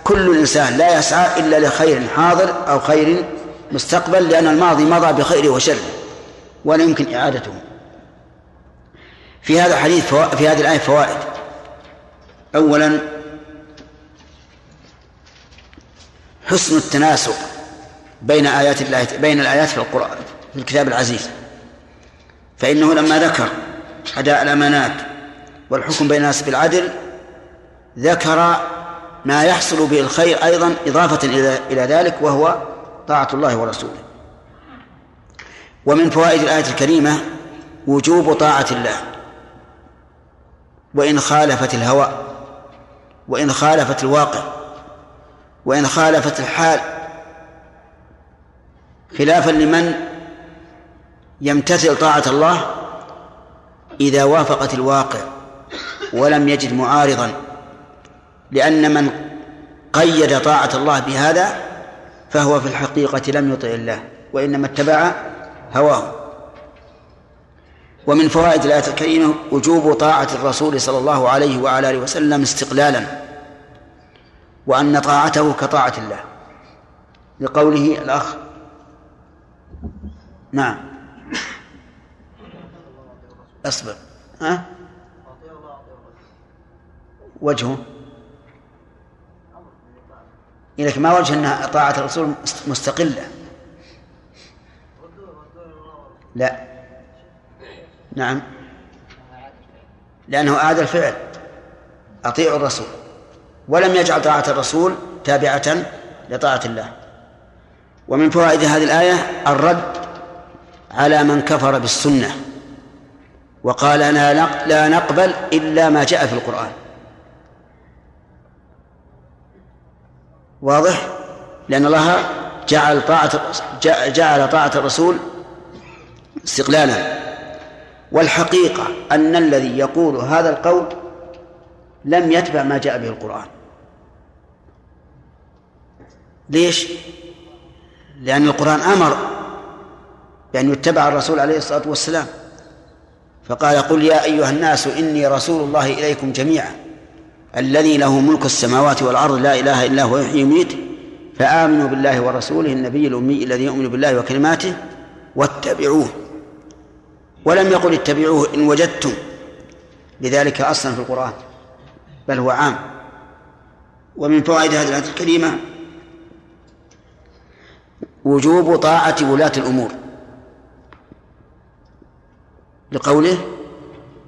كل الإنسان لا يسعى إلا لخير حاضر أو خير مستقبل لأن الماضي مضى بخير وشر ولا يمكن إعادته. في هذا الحديث في هذه الآية فوائد. أولا حسن التناسق بين آيات الله بين الآيات في القرآن في الكتاب العزيز. فإنه لما ذكر أداء الأمانات والحكم بين الناس بالعدل ذكر ما يحصل به الخير أيضا إضافة إلى ذلك وهو طاعة الله ورسوله. ومن فوائد الآية الكريمة وجوب طاعة الله. وإن خالفت الهوى وإن خالفت الواقع وإن خالفت الحال. خلافا لمن يمتثل طاعة الله إذا وافقت الواقع ولم يجد معارضا. لأن من قيد طاعة الله بهذا فهو في الحقيقة لم يطع الله وإنما اتبع هواه. ومن فوائد الآية الكريمة وجوب طاعة الرسول صلى الله عليه وعلى آله وسلم استقلالا وأن طاعته كطاعة الله. لقوله الأخ. نعم. أصبر. ها؟ وجهه. لك ما وجه أن طاعة الرسول مستقلة. لا. نعم. لأنه أعاد الفعل. أطيعوا الرسول. ولم يجعل طاعة الرسول تابعة لطاعة الله. ومن فوائد هذه الآية الرد على من كفر بالسنة. وقال لا نقبل إلا ما جاء في القرآن. واضح؟ لأن الله جعل طاعة جعل طاعة الرسول استقلالا. والحقيقة أن الذي يقول هذا القول لم يتبع ما جاء به القرآن. ليش؟ لأن القرآن أمر بأن يتبع الرسول عليه الصلاة والسلام. فقال قل يا أيها الناس إني رسول الله إليكم جميعا. الذي له ملك السماوات والأرض لا إله إلا هو يحيي ويميت فآمنوا بالله ورسوله النبي الأمي الذي يؤمن بالله وكلماته واتبعوه. ولم يقل اتبعوه إن وجدتم. لذلك أصلا في القرآن بل هو عام. ومن فوائد هذه الآية الكريمة وجوب طاعة ولاة الأمور. لقوله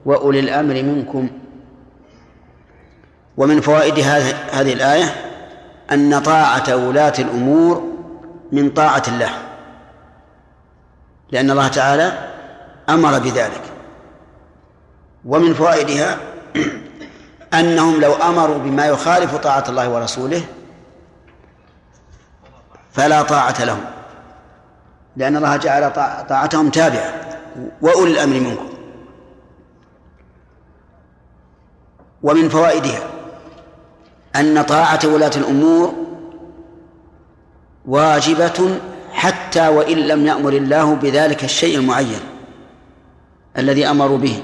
وأولي الأمر منكم ومن فوائد هذه الآية أن طاعة ولاة الأمور من طاعة الله. لأن الله تعالى أمر بذلك. ومن فوائدها أنهم لو أمروا بما يخالف طاعة الله ورسوله فلا طاعة لهم. لأن الله جعل طاعتهم تابعة وأولي الأمر منكم. ومن فوائدها أن طاعة ولاة الأمور واجبة حتى وإن لم يأمر الله بذلك الشيء المعين الذي أمروا به.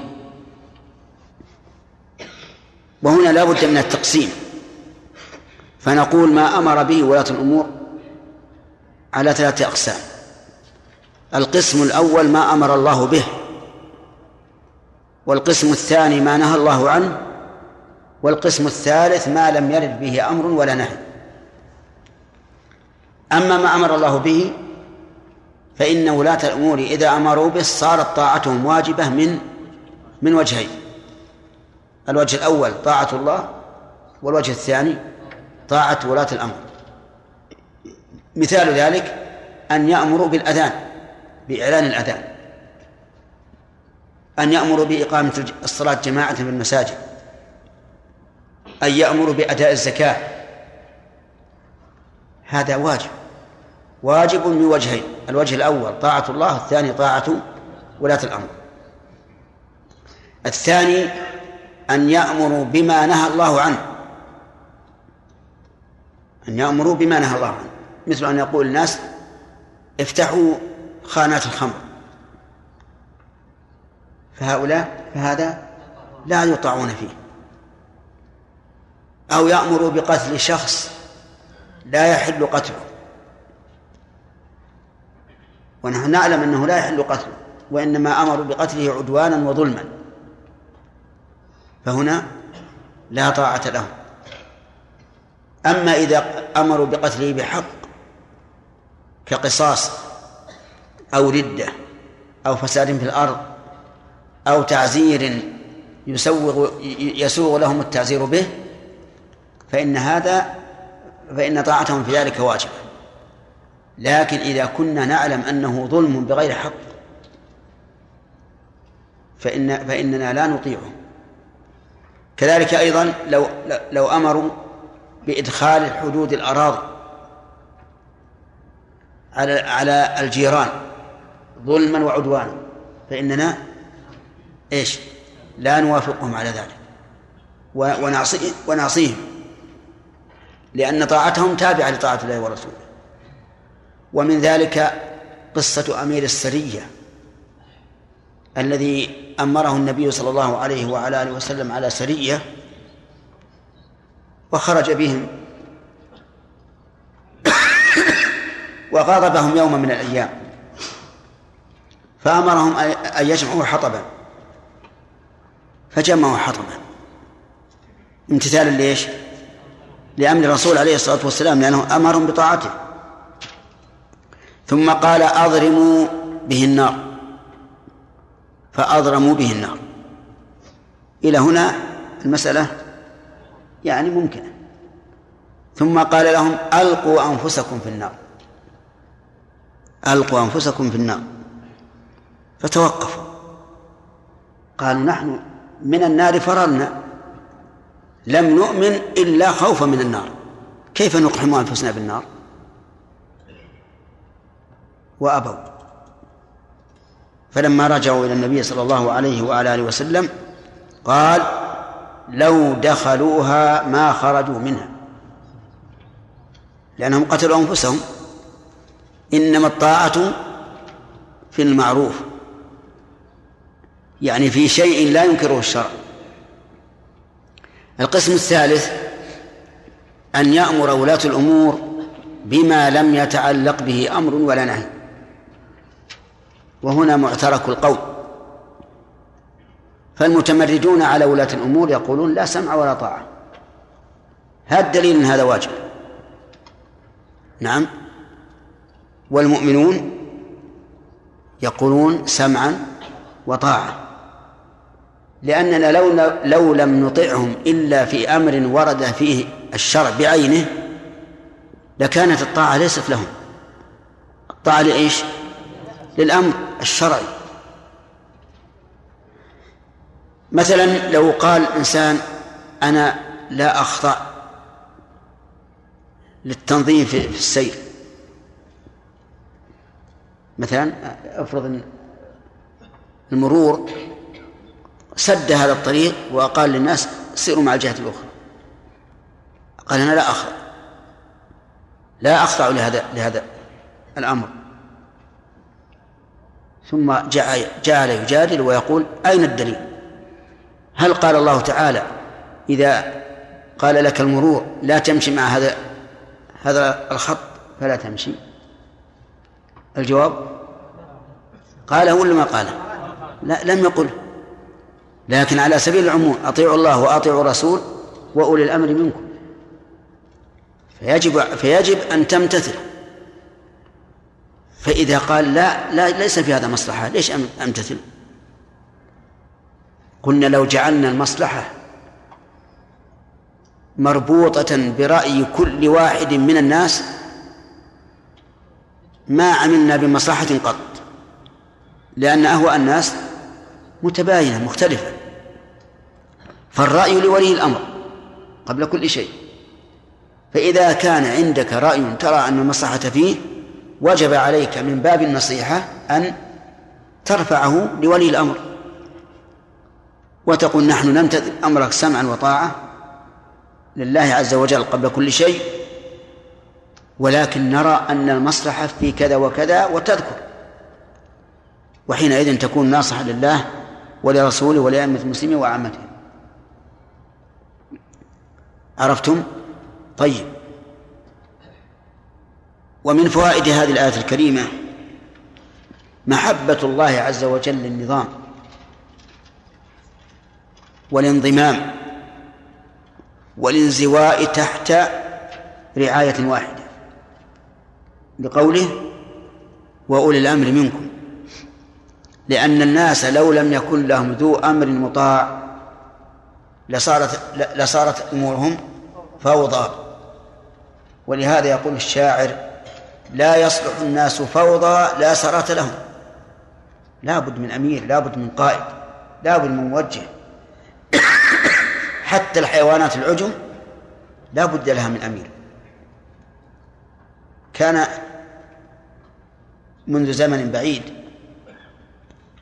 وهنا لا بد من التقسيم. فنقول ما أمر به ولاة الأمور على ثلاثة أقسام. القسم الأول ما أمر الله به والقسم الثاني ما نهى الله عنه والقسم الثالث ما لم يرد به أمر ولا نهي. أما ما أمر الله به فإن ولاة الأمور إذا أمروا به صارت طاعتهم واجبة من من وجهين. الوجه الأول طاعة الله والوجه الثاني طاعة ولاة الأمر. مثال ذلك أن يأمروا بالأذان بإعلان الأذان. أن يأمروا بإقامة الصلاة جماعة في المساجد. أن يأمروا بأداء الزكاة. هذا واجب واجب من وجهين الوجه الأول طاعة الله الثاني طاعة ولاة الأمر. الثاني أن يأمروا بما نهى الله عنه. أن يأمروا بما نهى الله عنه. مثل أن يقول الناس افتحوا خانات الخمر. فهؤلاء فهذا لا يطاعون فيه. أو يأمر بقتل شخص لا يحل قتله. ونحن نعلم أنه لا يحل قتله وإنما أمروا بقتله عدوانا وظلما. فهنا لا طاعة له. أما إذا أمروا بقتله بحق كقصاص أو ردة أو فساد في الأرض أو تعزير يسوغ يسوغ لهم التعزير به فإن هذا فإن طاعتهم في ذلك واجبة. لكن إذا كنا نعلم أنه ظلم بغير حق فإن فإننا لا نطيعه. كذلك أيضا لو لو أمروا بإدخال الحدود الأراضي على على الجيران ظلما وعدوانا فإننا إيش؟ لا نوافقهم على ذلك. ونعصي ونعصيهم. لأن طاعتهم تابعة لطاعة الله ورسوله. ومن ذلك قصة أمير السرية الذي أمره النبي صلى الله عليه وعلى آله وسلم على سرية وخرج بهم وغاضبهم يوما من الأيام. فأمرهم أن يجمعوا حطبا. فجمعوا حطبا. امتثالا ليش؟ لأمر الرسول عليه الصلاة والسلام لأنه أمرهم بطاعته. ثم قال أضرموا به النار. فأضرموا به النار. إلى هنا المسألة يعني ممكنة. ثم قال لهم ألقوا أنفسكم في النار. ألقوا أنفسكم في النار. فتوقفوا. قالوا نحن من النار فررنا. لم نؤمن إلا خوفا من النار. كيف نقحم أنفسنا بالنار؟ وأبوا. فلما رجعوا إلى النبي صلى الله عليه وعلى آله وسلم قال لو دخلوها ما خرجوا منها. لأنهم قتلوا أنفسهم. إنما الطاعة في المعروف. يعني في شيء لا ينكره الشرع. القسم الثالث أن يأمر ولاة الأمور بما لم يتعلق به أمر ولا نهي. وهنا معترك القول. فالمتمردون على ولاة الأمور يقولون لا سمع ولا طاعة. هذا الدليل أن هذا واجب؟ نعم. والمؤمنون يقولون سمعا وطاعة لأننا لو لو لم نطعهم إلا في أمر ورد فيه الشرع بعينه لكانت الطاعة ليست لهم. الطاعة لإيش؟ للأمر الشرعي. مثلا لو قال إنسان أنا لا أخضع للتنظيم في السير. مثلا أفرض المرور سد هذا الطريق وقال للناس سيروا مع الجهة الأخرى. قال أنا لا أخضع لا أخضع لهذا لهذا الأمر. ثم جعل, يجادل ويقول أين الدليل؟ هل قال الله تعالى إذا قال لك المرور لا تمشي مع هذا هذا الخط فلا تمشي؟ الجواب قاله ولا ما قاله؟ لا لم يقل. لكن على سبيل العموم أطيعوا الله وأطيعوا الرسول وأولي الأمر منكم. فيجب فيجب أن تمتثل فإذا قال لا لا ليس في هذا مصلحة ليش أمتثل؟ قلنا لو جعلنا المصلحة مربوطة برأي كل واحد من الناس ما عملنا بمصلحة قط لأن أهواء الناس متباينة مختلفة. فالرأي لولي الأمر قبل كل شيء. فإذا كان عندك رأي ترى أن المصلحة فيه وجب عليك من باب النصيحة أن ترفعه لولي الأمر. وتقول نحن نمتثل أمرك سمعا وطاعة لله عز وجل قبل كل شيء ولكن نرى أن المصلحة في كذا وكذا وتذكر. وحينئذ تكون ناصحا لله ولرسوله ولأئمة المسلمين وعامتهم. عرفتم؟ طيب. ومن فوائد هذه الآية الكريمة محبة الله عز وجل للنظام والانضمام والانزواء تحت رعاية واحدة. بقوله وأولي الأمر منكم. لأن الناس لو لم يكن لهم ذو أمر مطاع لصارت لصارت أمورهم فوضى ولهذا يقول الشاعر لا يصلح الناس فوضى لا سرات لهم. لا بد من أمير لا بد من قائد لا بد من موجه. حتى الحيوانات العجم لا بد لها من أمير. كان منذ زمن بعيد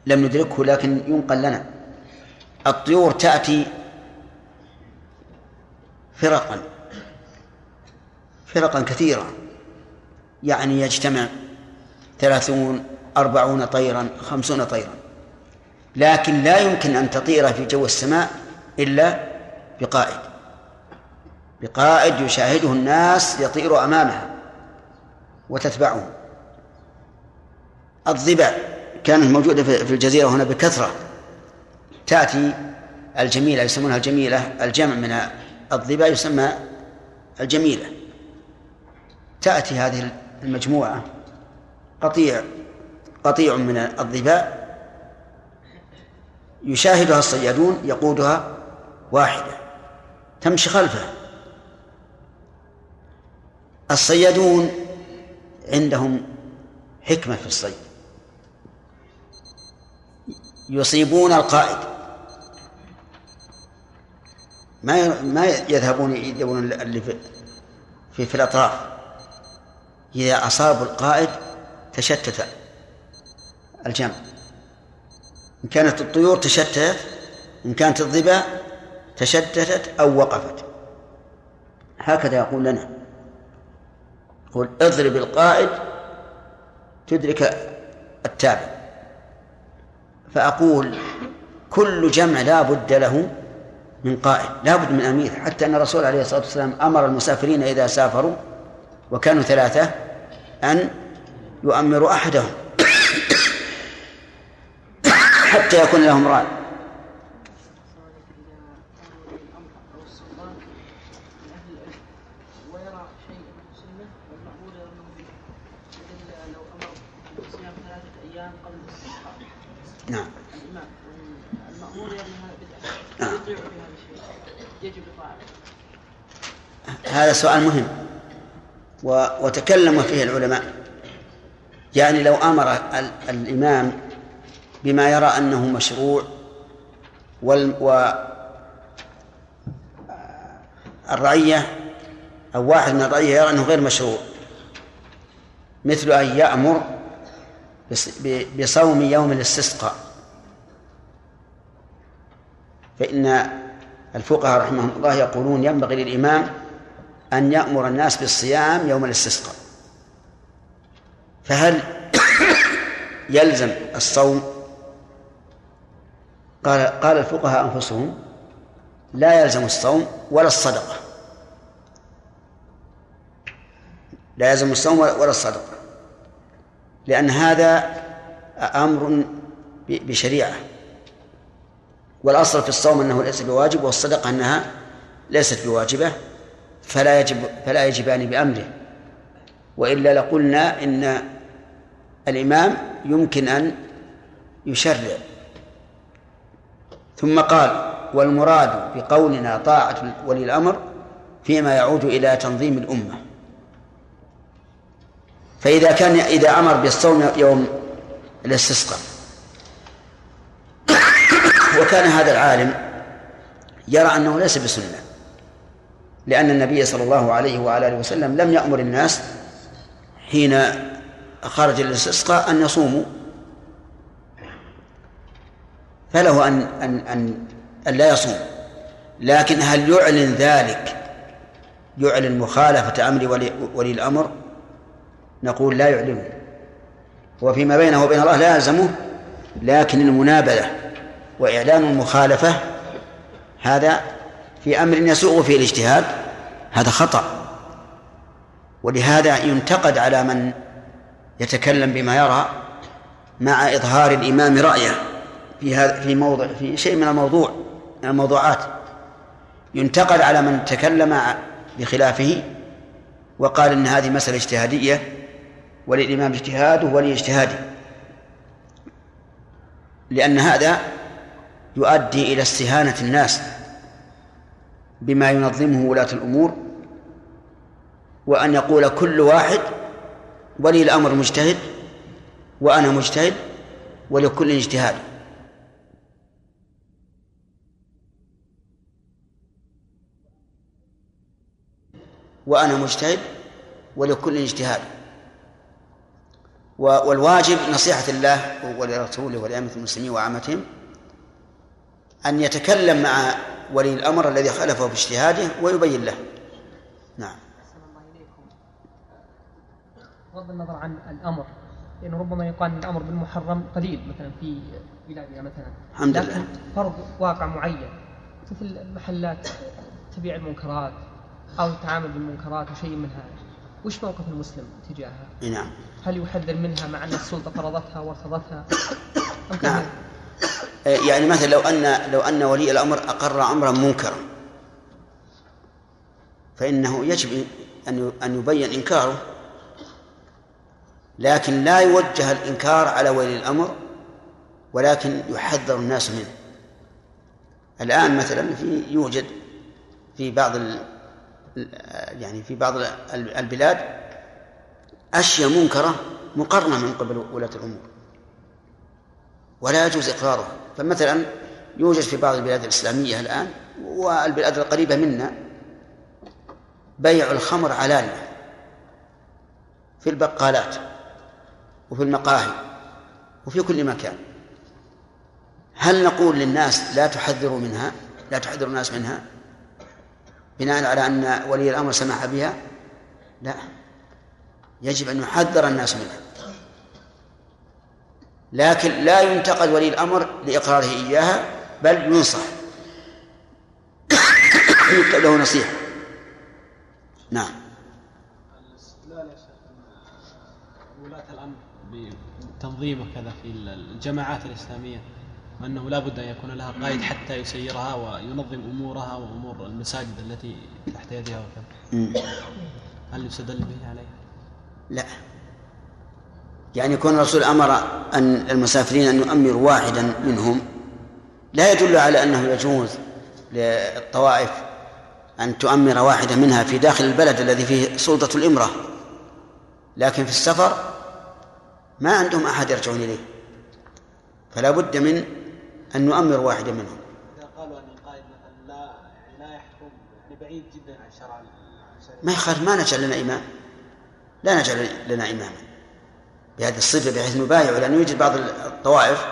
لم ندركه لكن ينقل لنا. الطيور تأتي فرقا فرقا كثيرة يعني يجتمع ثلاثون أربعون طيرا خمسون طيرا. لكن لا يمكن أن تطير في جو السماء إلا بقائد. بقائد يشاهده الناس يطير أمامها وتتبعه. الضباع كانت موجودة في الجزيرة هنا بكثرة. تأتي الجميلة يسمونها الجميلة الجمع من الضباع يسمى الجميلة. تأتي هذه المجموعة قطيع قطيع من الظباء يشاهدها الصيادون يقودها واحدة تمشي خلفه الصيادون عندهم حكمة في الصيد. يصيبون القائد. ما ما يذهبون يدورون اللي في في, في الأطراف. إذا أصابوا القائد تشتت الجمع. إن كانت الطيور تشتتت إن كانت الظباء تشتتت أو وقفت. هكذا يقول لنا. يقول اضرب القائد تدرك التابع. فأقول كل جمع لا بد له من قائد لا بد من أمير. حتى أن الرسول عليه الصلاة والسلام أمر المسافرين إذا سافروا وكانوا ثلاثة أن يؤمروا أحدهم حتى يكون لهم رأي. نعم. يجب هذا سؤال مهم. وتكلم فيه العلماء يعني لو أمر الإمام بما يرى أنه مشروع وال... و الرعية أو واحد من الرعية يرى أنه غير مشروع مثل أن يأمر بصوم يوم الاستسقاء فإن الفقهاء رحمهم الله يقولون ينبغي للإمام أن يأمر الناس بالصيام يوم الاستسقاء. فهل يلزم الصوم؟ قال قال الفقهاء أنفسهم لا يلزم الصوم ولا الصدقة. لا يلزم الصوم ولا الصدقة. لأن هذا أمر بشريعة. والأصل في الصوم أنه ليس بواجب والصدقة أنها ليست بواجبة فلا يجب فلا يجبان بأمره. وإلا لقلنا إن الإمام يمكن أن يشرع. ثم قال والمراد بقولنا طاعة ولي الأمر فيما يعود إلى تنظيم الأمة. فإذا كان إذا أمر بالصوم يوم الاستسقاء وكان هذا العالم يرى أنه ليس بسنة لأن النبي صلى الله عليه وعلى آله وسلم لم يأمر الناس حين خرج الاستسقاء أن يصوموا. فله أن أن أن, أن لا يصوم. لكن هل يعلن ذلك؟ يعلن مخالفة أمر ولي, ولي الأمر؟ نقول لا يعلنه وفيما بينه وبين الله لا يلزمه لكن المنابذة وإعلان المخالفة هذا في أمر يسوغ فيه الاجتهاد هذا خطأ. ولهذا ينتقد على من يتكلم بما يرى مع إظهار الإمام رأيه في هذا في موضع في شيء من الموضوع من الموضوعات. ينتقد على من تكلم بخلافه وقال إن هذه مسألة اجتهادية وللإمام اجتهاده ولي اجتهاده لأن هذا يؤدي إلى استهانة الناس بما ينظمه ولاة الأمور وأن يقول كل واحد ولي الأمر مجتهد وأنا مجتهد ولكل اجتهاد. وأنا مجتهد ولكل اجتهاد. والواجب نصيحة الله ولرسوله ولأئمة المسلمين وعامتهم أن يتكلم مع ولي الأمر الذي خالفه باجتهاده ويبين له. نعم. بغض النظر عن الأمر لأنه ربما يقال أن الأمر بالمحرم قليل مثلا في بلادنا مثلا. الحمد لكن لله فرض واقع معين مثل المحلات تبيع المنكرات أو التعامل بالمنكرات وشيء من هذا. وش موقف المسلم تجاهها؟ نعم. هل يحذر منها مع أن السلطة فرضتها وارتضتها؟ أم نعم؟ يعني مثلا لو أن لو أن ولي الأمر أقر أمرا منكرا فإنه يجب أن أن يبين إنكاره لكن لا يوجه الإنكار على ولي الأمر ولكن يحذر الناس منه. الآن مثلا في يوجد في بعض يعني في بعض البلاد أشياء منكرة مقرنة من قبل ولاة الأمور ولا يجوز إقرارها. فمثلا يوجد في بعض البلاد الإسلامية الآن والبلاد القريبة منا بيع الخمر علانية في البقالات وفي المقاهي وفي كل مكان. هل نقول للناس لا تحذروا منها؟ لا تحذروا الناس منها؟ بناء على أن ولي الأمر سمح بها؟ لا. يجب أن يحذر الناس منها. لكن لا ينتقد ولي الأمر لإقراره إياها بل ينصح. يكتب له نصيحة. نعم. ولاة الأمر وكذا في الجماعات الإسلامية وأنه لا بد أن يكون لها قائد حتى يسيرها وينظم أمورها وأمور المساجد التي تحت يدها وكذا. هل يستدل به عليها؟ لا. يعني يكون الرسول أمر أن المسافرين أن يؤمروا واحدا منهم لا يدل على أنه يجوز للطوائف أن تؤمر واحدة منها في داخل البلد الذي فيه سلطة الإمرة. لكن في السفر ما عندهم أحد يرجعون إليه. فلا بد من أن نؤمر واحدة منهم. إذا قالوا أن القائد مثلا لا لا يحكم بعيد جدا عن شرع عن شرع ما يخالف ما نجعل لنا إمام. لا نجعل لنا إماما. بهذه الصفة بحيث نبايع لأنه يوجد بعض الطوائف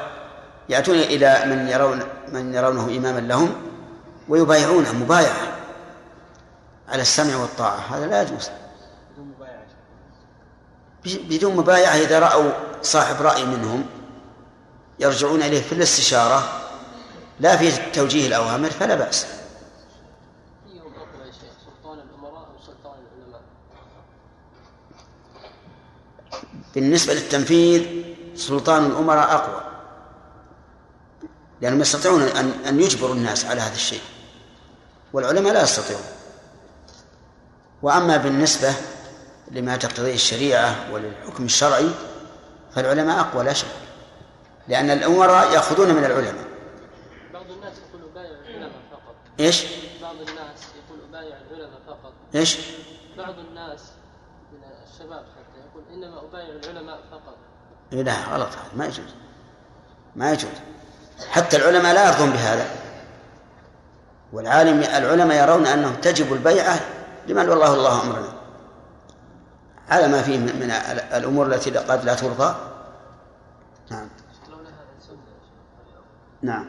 يأتون إلى من يرون من يرونه إماما لهم ويبايعونه مبايعة على السمع والطاعة. هذا لا يجوز. بدون مبايعة. إذا رأوا صاحب رأي منهم يرجعون إليه في الاستشارة لا في توجيه الأوامر فلا بأس سلطان الأمراء أو سلطان العلماء بالنسبة للتنفيذ سلطان الأمراء أقوى. لأنهم يستطيعون أن أن يجبروا الناس على هذا الشيء. والعلماء لا يستطيعون. وأما بالنسبة لما تقتضيه الشريعة وللحكم الشرعي فالعلماء أقوى لا شك. لأن الأمراء يأخذون من العلماء. بعض الناس يقول أبايع العلماء فقط. إيش؟ بعض الناس يقول أبايع العلماء فقط. إيش؟ بعض الناس من الشباب حتى يقول إنما أبايع العلماء فقط. إيه لا غلط هذا ما يجوز. ما يجوز. حتى العلماء لا يرضون بهذا. والعالم العلماء يرون أنه تجب البيعة لمن والله الله أمرنا. على ما فيه من الأمور التي قد لا ترضى. نعم. نعم.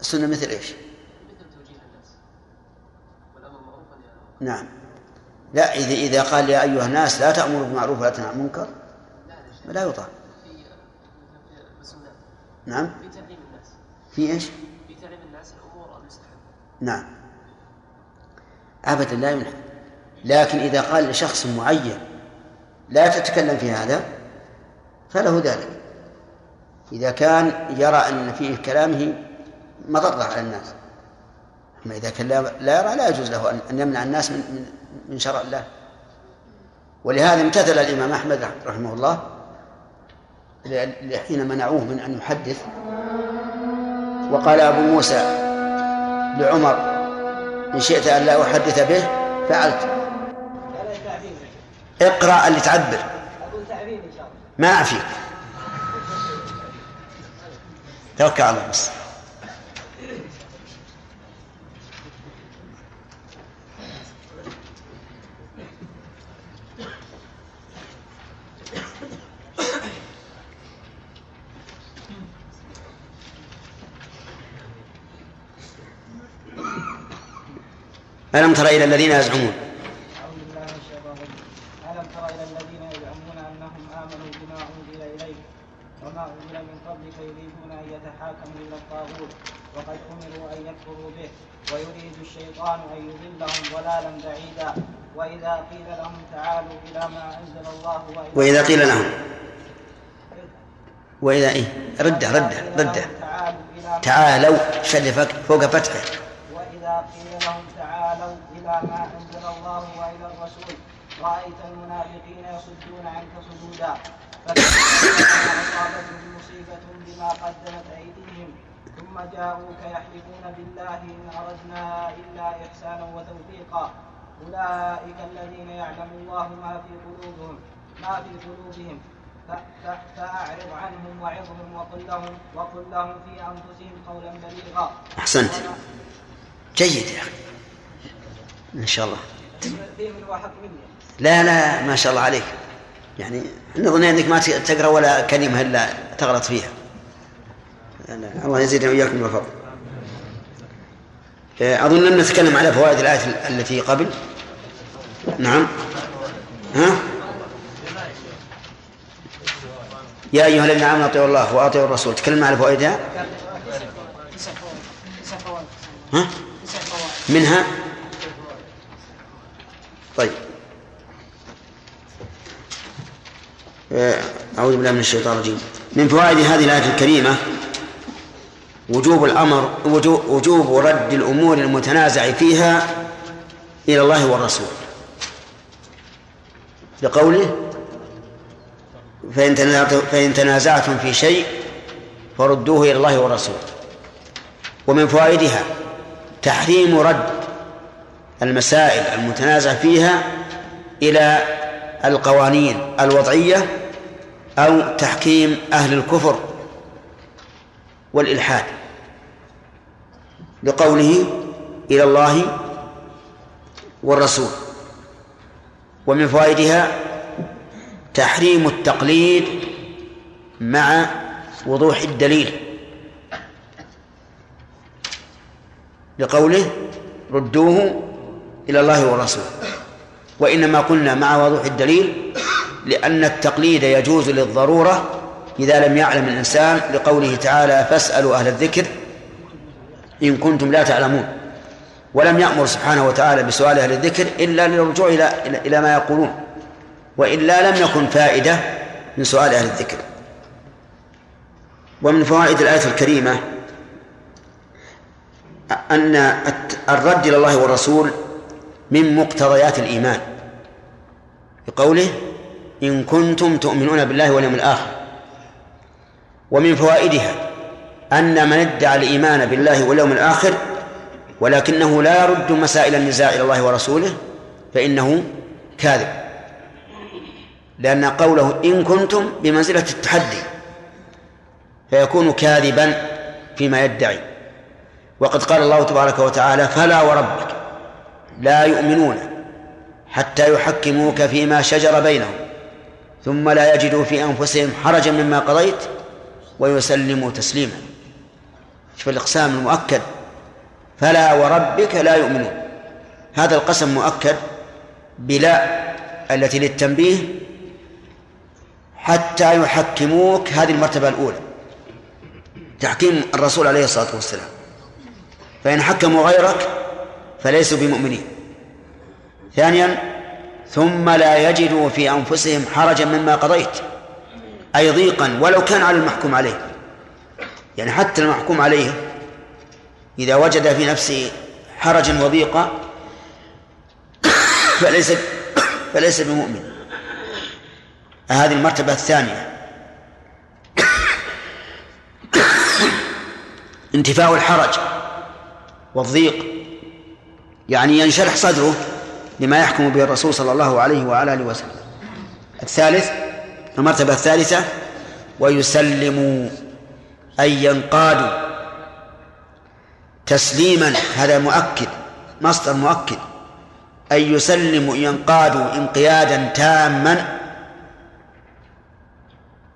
السنة مثل إيش؟ مثل توجيه الناس والأمر معروف والنهي عن المنكر. نعم. لا إذا إذا قال يا أيها الناس لا تأمروا بالمعروف ولا تنهوا عن المنكر لا يطاع. نعم. في تعليم الناس في إيش؟ في تعليم الناس الأمور المستحبة نعم. أبدا لا يمنع. لكن إذا قال لشخص معين لا تتكلم في هذا فله ذلك. إذا كان يرى أن في كلامه مضرة على الناس. أما إذا كان لا يرى لا يجوز له أن- يمنع الناس من من شرع الله. ولهذا امتثل الإمام أحمد رحمه الله حين منعوه من أن يحدث وقال أبو موسى لعمر إن شئت أن لا أحدث به فعلت. اقرأ اللي تعبر. ما أعفيك توكل على الله. ألم تر إلى الذين يزعمون؟ ألم تر إلى الذين يزعمون أنهم آمنوا بما أنزل إليك وما أنزل من قبلك يريدون أن يتحاكموا إلى الطاغوت وقد أمروا أن يكفروا به ويريد الشيطان أن يضلهم ضلالا بعيدا. وإذا قيل لهم تعالوا إلى ما أنزل الله وإلى وإذا قيل لهم. وإذا إيه؟ رده رده رده تعالوا فك- فوق فتحه. وإذا قيل لهم تعالوا إلى ما أنزل الله وإلى الرسول رأيت المنافقين يصدون عنك صدودا أصابتهم مصيبة بما قدمت أيديهم ثم جاءوك يحلفون بالله إن أردنا إلا إحسانا وتوفيقا. أولئك الذين يعلم الله ما في قلوبهم ما في قلوبهم. فأعرض عنهم وعظهم وقل لهم وقل لهم في أنفسهم قولا بليغا. أحسنت. جيد يا أخي. إن شاء الله. لا لا ما شاء الله عليك. يعني نظن إنك ما تقرأ ولا كلمة إلا تغلط فيها. لا، الله يزيدنا وإياكم بالفضل. آه، أظن لم نتكلم على فوائد الآية التي قبل. نعم. ها؟ يا أيها الذين آمنوا أطيعوا الله وأطيعوا الرسول. تكلمنا على فوائدها. تسع فوائد. تسع فوائد. ها؟ تسع فوائد. منها؟ طيب. آه، أعوذ بالله من الشيطان الرجيم. من فوائد هذه الآية الكريمة وجوب الأمر وجوب, رد الأمور المتنازع فيها إلى الله والرسول. لقوله فإن تنازعتم في شيء فردوه إلى الله والرسول. ومن فوائدها تحريم رد المسائل المتنازع فيها إلى القوانين الوضعية أو تحكيم أهل الكفر والإلحاد لقوله إلى الله والرسول ومن فوائدها تحريم التقليد مع وضوح الدليل لقوله ردوه إلى الله والرسول وإنما قلنا مع وضوح الدليل لأن التقليد يجوز للضرورة إذا لم يعلم الإنسان لقوله تعالى فاسألوا أهل الذكر إن كنتم لا تعلمون. ولم يأمر سبحانه وتعالى بسؤال أهل الذكر إلا للرجوع إلى إلى ما يقولون وإلا لم يكن فائدة من سؤال أهل الذكر. ومن فوائد الآية الكريمة أن الرد إلى الله والرسول من مقتضيات الإيمان. بقوله إن كنتم تؤمنون بالله واليوم الآخر. ومن فوائدها أن من ادعى الإيمان بالله واليوم الآخر ولكنه لا يرد مسائل النزاع إلى الله ورسوله فإنه كاذب. لأن قوله إن كنتم بمنزلة التحدي فيكون كاذبا فيما يدعي. وقد قال الله تبارك وتعالى فلا وربك لا يؤمنون حتى يحكموك فيما شجر بينهم ثم لا يجدوا في أنفسهم حرجا مما قضيت ويسلموا تسليما. شوف الإقسام المؤكد. فلا وربك لا يؤمنون. هذا القسم مؤكد بلا التي للتنبيه حتى يحكموك هذه المرتبة الأولى. تحكيم الرسول عليه الصلاة والسلام. فإن حكموا غيرك فليسوا بمؤمنين. ثانيا ثم لا يجدوا في أنفسهم حرجا مما قضيت أي ضيقا ولو كان على المحكوم عليه. يعني حتى المحكوم عليه إذا وجد في نفسه حرجا وضيقا فليس فليس بمؤمن. هذه المرتبة الثانية. انتفاء الحرج والضيق. يعني ينشرح صدره لما يحكم به الرسول صلى الله عليه وعلى آله وسلم. الثالث المرتبة الثالثة ويسلموا أي ينقادوا تسليما هذا مؤكد مصدر مؤكد أي يسلم ينقادوا انقيادا تاما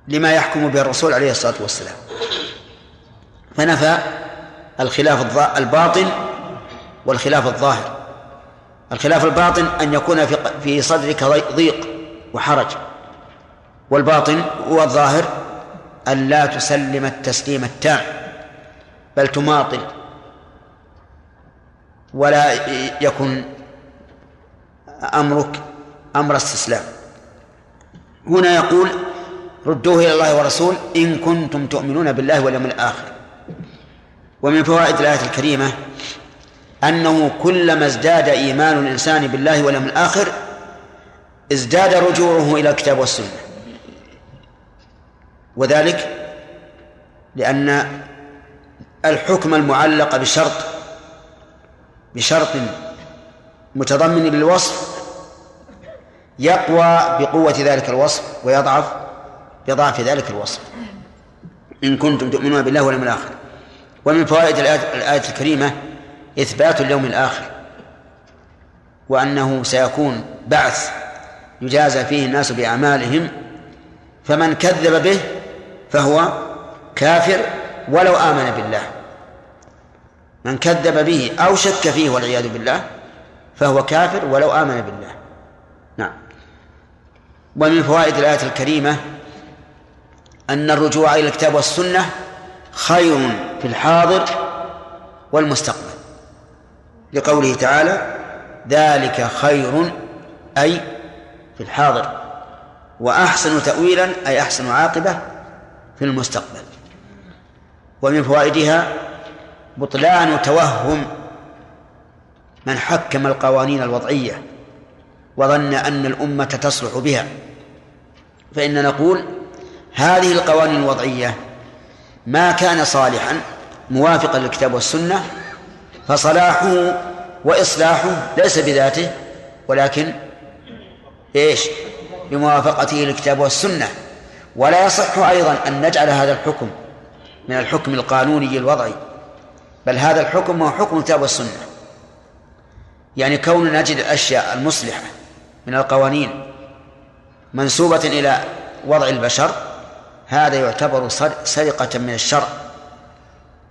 لما يحكم به الرسول عليه الصلاة والسلام. فنفى الخلاف الباطن والخلاف الظاهر. الخلاف الباطن أن يكون في في صدرك ضيق وحرج. والباطن هو الظاهر أن لا تسلم التسليم التام بل تماطل ولا يكن أمرك أمر استسلام. هنا يقول ردوه إلى الله ورسول إن كنتم تؤمنون بالله واليوم الآخر. ومن فوائد الآية الكريمة أنه كلما ازداد إيمان الإنسان بالله واليوم الآخر ازداد رجوعه إلى الكتاب والسنة. وذلك لأن الحكم المعلق بشرط بشرط متضمن للوصف يقوى بقوة ذلك الوصف ويضعف بضعف ذلك الوصف. إن كنتم تؤمنون بالله واليوم الآخر. ومن فوائد الآية الكريمة إثبات اليوم الآخر وأنه سيكون بعث يجازى فيه الناس بأعمالهم فمن كذب به فهو كافر ولو آمن بالله. من كذب به أو شك فيه والعياذ بالله فهو كافر ولو آمن بالله. نعم. ومن فوائد الآية الكريمة أن الرجوع إلى الكتاب والسنة خير في الحاضر والمستقبل. لقوله تعالى ذلك خير أي في الحاضر وأحسن تأويلا أي أحسن عاقبة في المستقبل. ومن فوائدها بطلان توهم من حكم القوانين الوضعية وظن أن الأمة تصلح بها. فإن نقول هذه القوانين الوضعية ما كان صالحا موافقا للكتاب والسنة فصلاحه وإصلاحه ليس بذاته ولكن إيش؟ بموافقته للكتاب والسنة. ولا يصح أيضا أن نجعل هذا الحكم من الحكم القانوني الوضعي بل هذا الحكم هو حكم الكتاب والسنة. يعني كون نجد الأشياء المصلحة من القوانين منسوبة إلى وضع البشر هذا يعتبر سرقة من الشرع.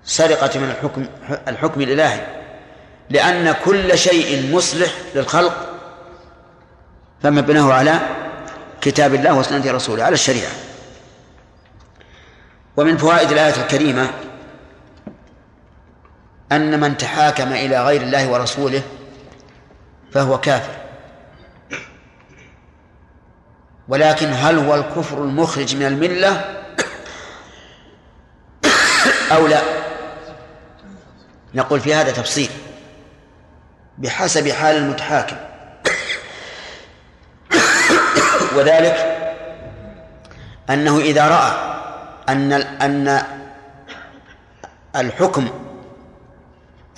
سرقة من الحكم الحكم الإلهي. لأن كل شيء مصلح للخلق فمبناه على كتاب الله وسنة رسوله على الشريعة. ومن فوائد الآية الكريمة أن من تحاكم إلى غير الله ورسوله فهو كافر. ولكن هل هو الكفر المخرج من الملة؟ أو لا؟ نقول في هذا تفصيل. بحسب حال المتحاكم. وذلك أنه إذا رأى أن أن الحكم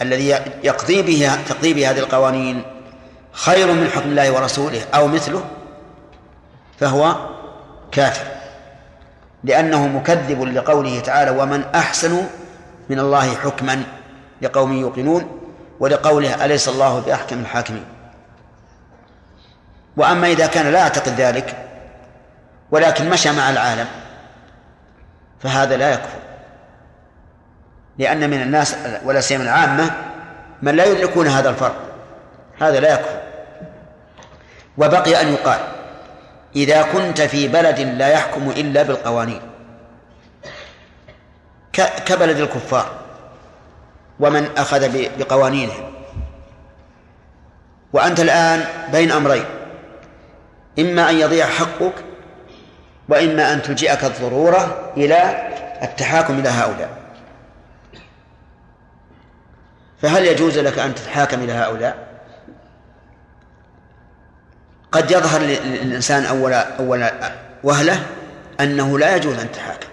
الذي يقضي به تقضي به هذه القوانين خير من حكم الله ورسوله أو مثله فهو كافر. لأنه مكذب لقوله تعالى ومن أحسن من الله حكما لقوم يوقنون ولقوله أليس الله بأحكم الحاكمين. وأما إذا كان لا يعتقد ذلك ولكن مشى مع العالم فهذا لا يكفر. لأن من الناس ولا سيما العامة من لا يدركون هذا الفرق. هذا لا يكفر. وبقي أن يقال إذا كنت في بلد لا يحكم إلا بالقوانين. كبلد الكفار. ومن أخذ بقوانينهم وأنت الآن بين أمرين. إما أن يضيع حقك وإما أن تلجئك الضرورة إلى التحاكم إلى هؤلاء. فهل يجوز لك أن تتحاكم إلى هؤلاء؟ قد يظهر للإنسان أول أول وهلة أنه لا يجوز أن تحاكم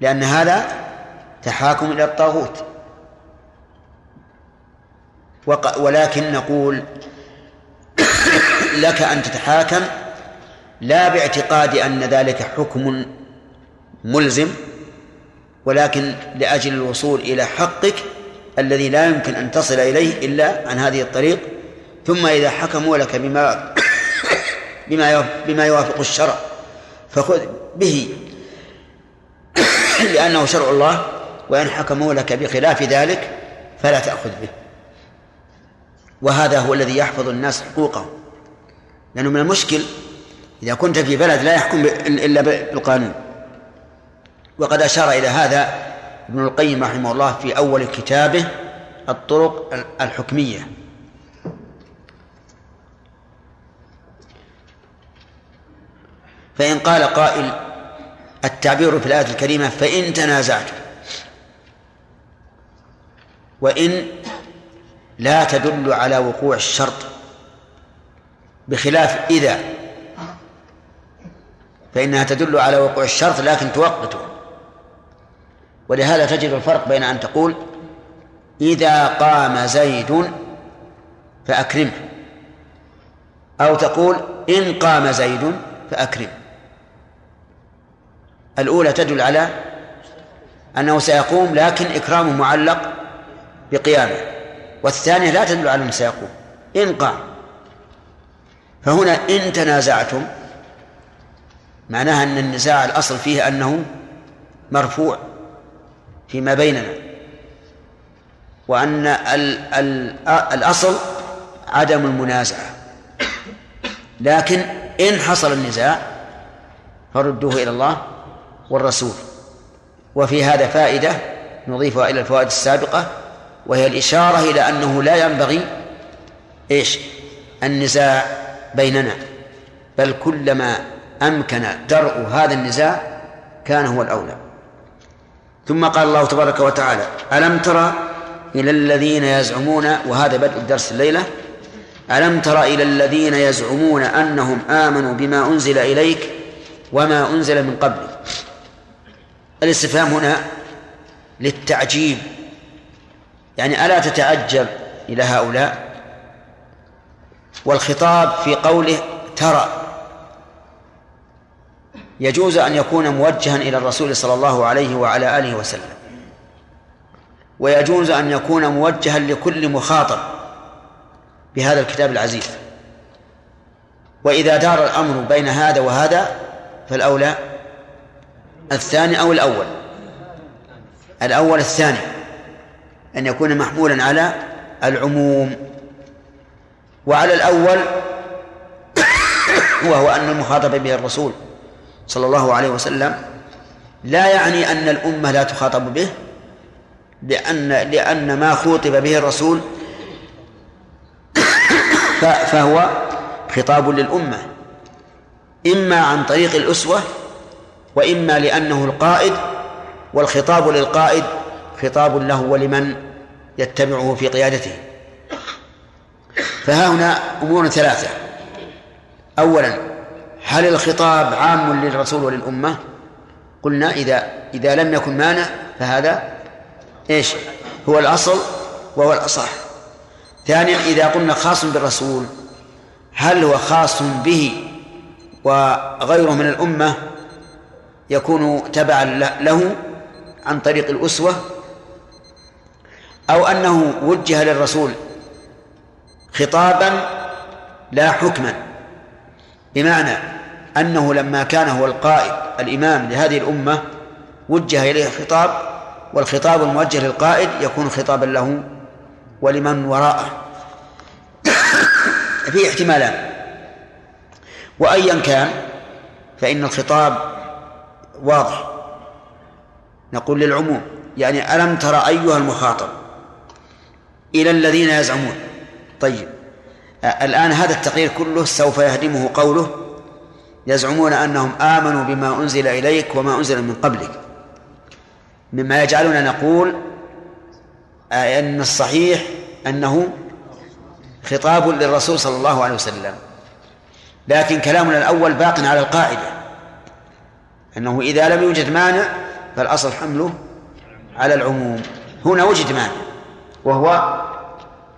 لأن هذا تحاكم إلى الطاغوت. ولكن نقول لك أن تتحاكم لا باعتقاد أن ذلك حكم ملزم ولكن لأجل الوصول إلى حقك الذي لا يمكن أن تصل إليه إلا عن هذه الطريق. ثم إذا حكموا لك بما بما بما يوافق الشرع فخذ به لأنه شرع الله. وإن حكموا لك بخلاف ذلك فلا تأخذ به. وهذا هو الذي يحفظ الناس حقوقهم. لأنه من المشكل إذا كنت في بلد لا يحكم إلا بالقانون. وقد أشار إلى هذا ابن القيم رحمه الله في أول كتابه الطرق الحكمية. فإن قال قائل التعبير في الآية الكريمة فإن تنازعتم. وإن لا تدل على وقوع الشرط بخلاف إذا فإنها تدل على وقوع الشرط لكن توقته. ولهذا تجد الفرق بين أن تقول إذا قام زيد فأكرمه أو تقول إن قام زيد فأكرمه الأولى تدل على أنه سيقوم لكن إكرامه معلق بقيامه. والثانية لا تدل على سيقوم. إن قام. فهنا إن تنازعتم معناها أن النزاع الأصل فيه أنه مرفوع فيما بيننا. وأن ال ال الأصل عدم المنازعة. لكن إن حصل النزاع فردوه إلى الله والرسول. وفي هذا فائدة نضيفها إلى الفوائد السابقة وهي الإشارة إلى أنه لا ينبغي إيش؟ النزاع بيننا. بل كلما أمكن درء هذا النزاع كان هو الأولى. ثم قال الله تبارك وتعالى ألم ترى إلى الذين يزعمون وهذا بدء الدرس الليلة ألم تر إلى الذين يزعمون أنهم آمنوا بما أنزل إليك وما أنزل من قبلك الاستفهام هنا للتعجيب يعني ألا تتعجب إلى هؤلاء؟ والخطاب في قوله ترى. يجوز أن يكون موجها إلى الرسول صلى الله عليه وعلى آله وسلم. ويجوز أن يكون موجها لكل مخاطب بهذا الكتاب العزيز. وإذا دار الأمر بين هذا وهذا فالأولى الثاني أو الأول؟ الأول الثاني. أن يكون محمولا على العموم. وعلى الأول وهو أن المخاطب به الرسول صلى الله عليه وسلم لا يعني أن الأمة لا تخاطب به لأن لأن ما خوطب به الرسول فهو خطاب للأمة. إما عن طريق الأسوة وإما لأنه القائد والخطاب للقائد خطاب له ولمن يتبعه في قيادته. فها هنا أمور ثلاثة. أولا هل الخطاب عام للرسول وللأمة؟ قلنا إذا إذا لم يكن مانع فهذا إيش؟ هو الأصل وهو الأصح. ثانيا إذا قلنا خاص بالرسول هل هو خاص به وغيره من الأمة يكون تبعا له عن طريق الأسوة؟ أو أنه وجه للرسول خطابا لا حكما. بمعنى أنه لما كان هو القائد الإمام لهذه الأمة وجه إليه خطاب والخطاب الموجه للقائد يكون خطابا له ولمن وراءه. في احتمالان. وأيا كان فإن الخطاب واضح. نقول للعموم يعني ألم ترى أيها المخاطب؟ إلى الذين يزعمون. طيب. الآن هذا التقرير كله سوف يهدمه قوله يزعمون أنهم آمنوا بما أنزل إليك وما أنزل من قبلك. مما يجعلنا نقول أن الصحيح أنه خطاب للرسول صلى الله عليه وسلم. لكن كلامنا الأول باق على القاعدة. أنه إذا لم يوجد مانع فالأصل حمله على العموم. هنا وجد مانع. وهو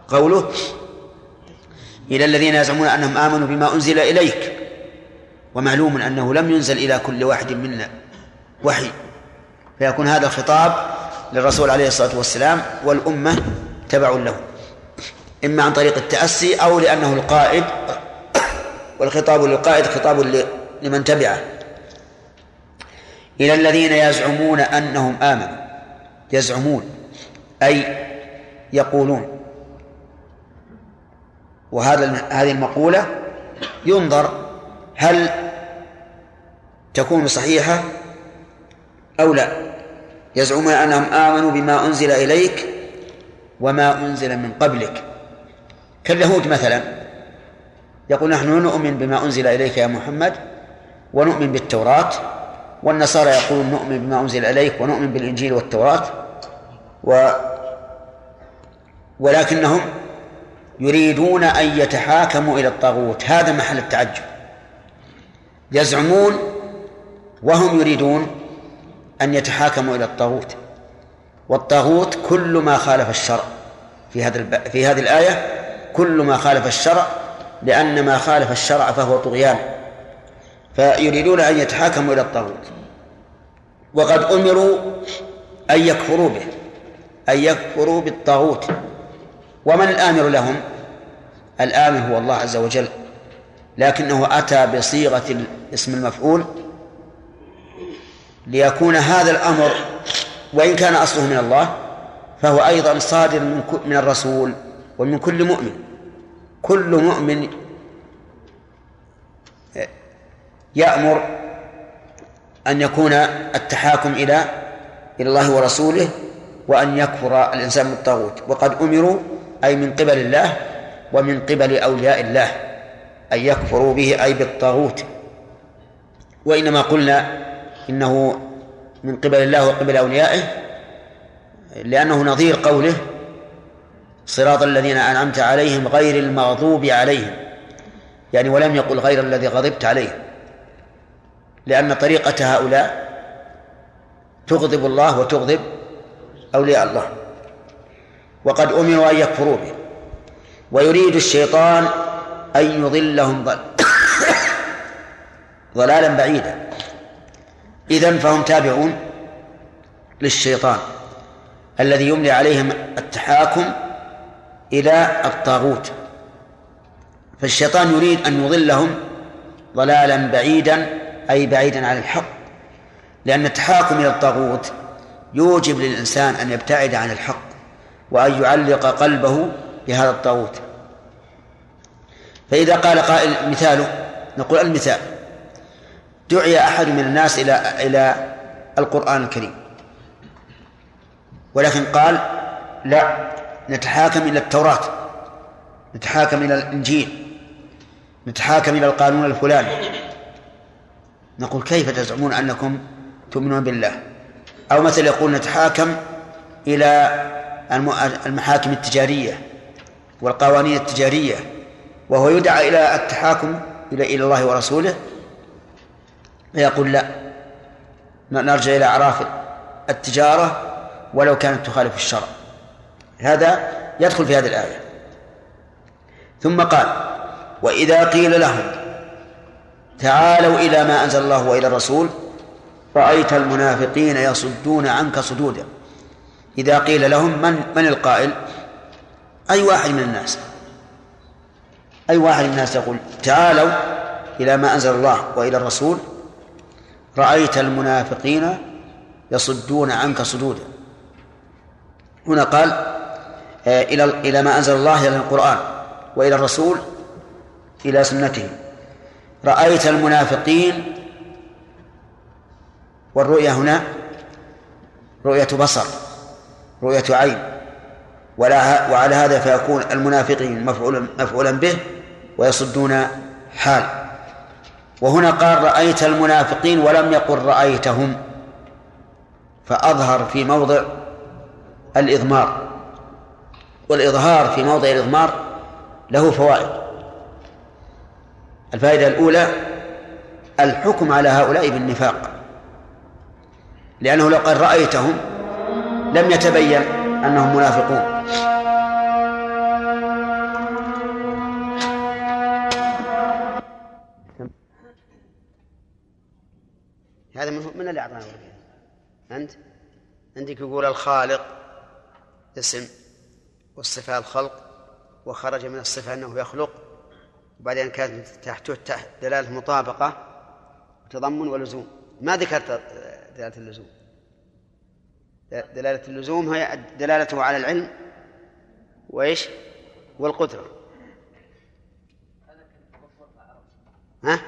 قوله إلى الذين يزعمون أنهم آمنوا بما أنزل إليك ومعلوم أنه لم ينزل إلى كل واحد منا وحي. فيكون هذا الخطاب للرسول عليه الصلاة والسلام والأمة تبع له إما عن طريق التأسي أو لأنه القائد. والخطاب للقائد خطاب لمن تبعه. إلى الذين يزعمون أنهم آمنوا يزعمون أي يقولون. وهذا هذه المقولة ينظر هل تكون صحيحة أو لا. يزعمون أنهم آمنوا بما أنزل إليك وما أنزل من قبلك. كاليهود مثلا. يقول نحن نؤمن بما أنزل إليك يا محمد ونؤمن بالتوراة. والنصارى يقولون نؤمن بما أنزل إليك ونؤمن بالإنجيل والتوراة. و ولكنهم يريدون أن يتحاكموا إلى الطاغوت. هذا محل التعجب. يزعمون وهم يريدون أن يتحاكموا إلى الطاغوت. والطاغوت كل ما خالف الشرع. في هذا في هذه الآية كل ما خالف الشرع لأن ما خالف الشرع فهو طغيان. فيريدون أن يتحاكموا إلى الطاغوت. وقد أمروا أن يكفروا به أن يكفروا بالطاغوت. ومن الآمر لهم؟ الآمر هو الله عز وجل لكنه أتى بصيغة اسم المفعول ليكون هذا الأمر وإن كان أصله من الله فهو أيضا صادر من الرسول ومن كل مؤمن. كل مؤمن يأمر أن يكون التحاكم إلى إلى الله ورسوله وأن يكفر الإنسان بالطاغوت. وقد أمروا أي من قبل الله ومن قبل أولياء الله أن يكفروا به أي بالطاغوت. وإنما قلنا إنه من قبل الله وقبل أوليائه لأنه نظير قوله صراط الذين أنعمت عليهم غير المغضوب عليهم. يعني ولم يقل غير الذي غضبت عليه. لأن طريقة هؤلاء تغضب الله وتغضب أولياء الله. وقد أمروا أن يكفروا به. ويريد الشيطان أن يضلهم ضل ضلالا بعيدا. إذن فهم تابعون للشيطان الذي يملي عليهم التحاكم إلى الطاغوت. فالشيطان يريد أن يضلهم ضلالا بعيدا أي بعيدا عن الحق لأن التحاكم إلى الطاغوت يوجب للإنسان أن يبتعد عن الحق. وأن يعلق قلبه بهذا الطاغوت. فإذا قال قائل مثاله نقول المثال. دعي أحد من الناس إلى إلى القرآن الكريم. ولكن قال لا نتحاكم إلى التوراة نتحاكم إلى الإنجيل نتحاكم إلى القانون الفلاني. نقول كيف تزعمون أنكم تؤمنون بالله؟ أو مثلا يقول نتحاكم إلى المحاكم التجارية والقوانين التجارية وهو يدعى إلى التحاكم إلى إلى الله ورسوله فيقول لا نرجع إلى أعراف التجارة ولو كانت تخالف الشرع. هذا يدخل في هذه الآية. ثم قال وإذا قيل لهم تعالوا إلى ما أنزل الله وإلى الرسول رأيت المنافقين يصدون عنك صدودا إذا قيل لهم من من القائل؟ أي واحد من الناس؟ أي واحد من الناس يقول تعالوا إلى ما أنزل الله وإلى الرسول رأيت المنافقين يصدون عنك صدودا. هنا قال آه، إلى إلى ما أنزل الله إلى القرآن وإلى الرسول إلى سنته رأيت المنافقين والرؤيا هنا رؤية بصر. رؤية عين. وعلى هذا فيكون المنافقين مفعولا مفعولا به ويصدون حال. وهنا قال رأيت المنافقين ولم يقل رأيتهم. فأظهر في موضع الإضمار. والإظهار في موضع الإضمار له فوائد. الفائدة الأولى الحكم على هؤلاء بالنفاق. لأنه لو قال رأيتهم لم يتبين أنهم منافقون. هذا من اللي أعطانا أنت؟ عندك يقول الخالق اسم والصفة الخلق وخرج من الصفة أنه يخلق. وبعدين كانت تحته دلالة مطابقة وتضمن ولزوم. ما ذكرت دلالة اللزوم. دلالة اللزوم هي دلالته على العلم وإيش؟ والقدرة. ها؟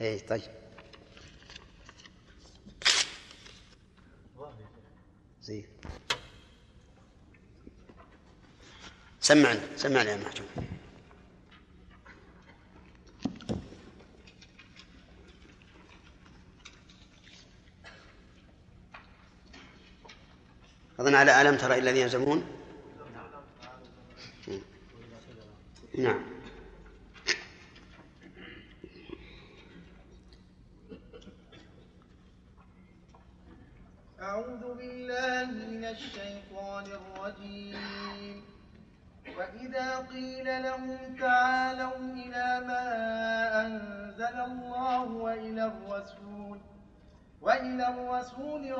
اي طيب. زين. سمعني سمعني يا محجوب. أظن على ألم ترى الذين يزعمون. نعم. أعوذ بالله من الشيطان الرجيم. وإذا قيل لهم تعالوا إلى ما أنزل الله وإلى الرسول وإلى الرسول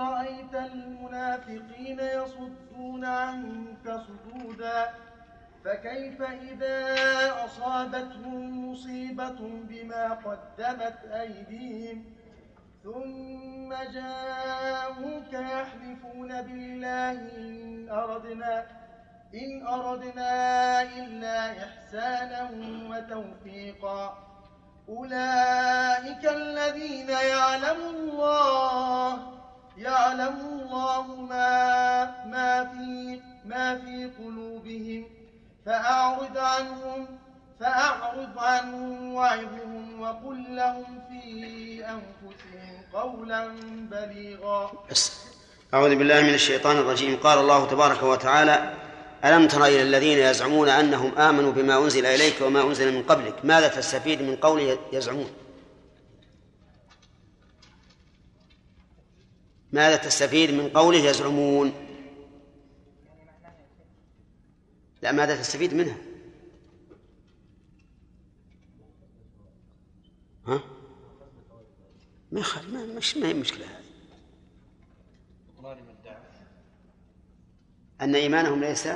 رأيت المنافقين يصدون عنك صدودا فكيف إذا أصابتهم مصيبة بما قدمت أيديهم؟ ثم جاءوك يحلفون بالله إن أردنا إن أردنا إلا إحسانا وتوفيقا. أولئك الذين يعلم الله يعلم الله ما ما في ما في قلوبهم فأعرض عنهم فأعرض عنهم وعظهم وقل لهم في أنفسهم قولا بليغا. أعوذ بالله من الشيطان الرجيم. قال الله تبارك وتعالى ألم تر إلى الذين يزعمون أنهم آمنوا بما أنزل إليك وما أنزل من قبلك؟ ماذا تستفيد من قول يزعمون؟ ماذا تستفيد من قوله يزعمون؟ لا ماذا تستفيد منها؟ ها؟ ما يخالف ما مش ما هي مشكلة هذه. أن إيمانهم ليس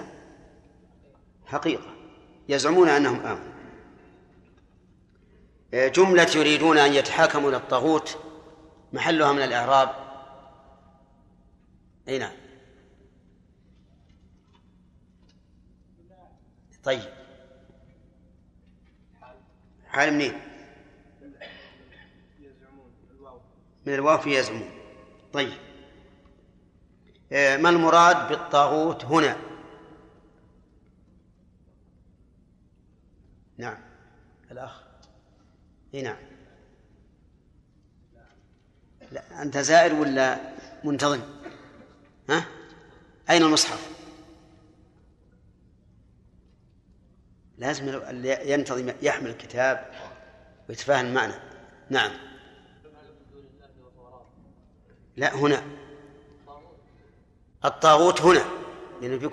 حقيقة. يزعمون أنهم آمنوا. جملة يريدون أن يتحاكموا إلى الطاغوت محلها من الإعراب اي نعم. طيب. حال منين؟ من الواو في يزعمون. طيب. آه، ما المراد بالطاغوت هنا؟ نعم. الأخ. اي نعم. لا أنت زائر ولا منتظم؟ ها؟ أين المصحف؟ لازم ينتظم يحمل الكتاب ويتفاهم المعنى. نعم. لا هنا. الطاغوت هنا. لأنه في كل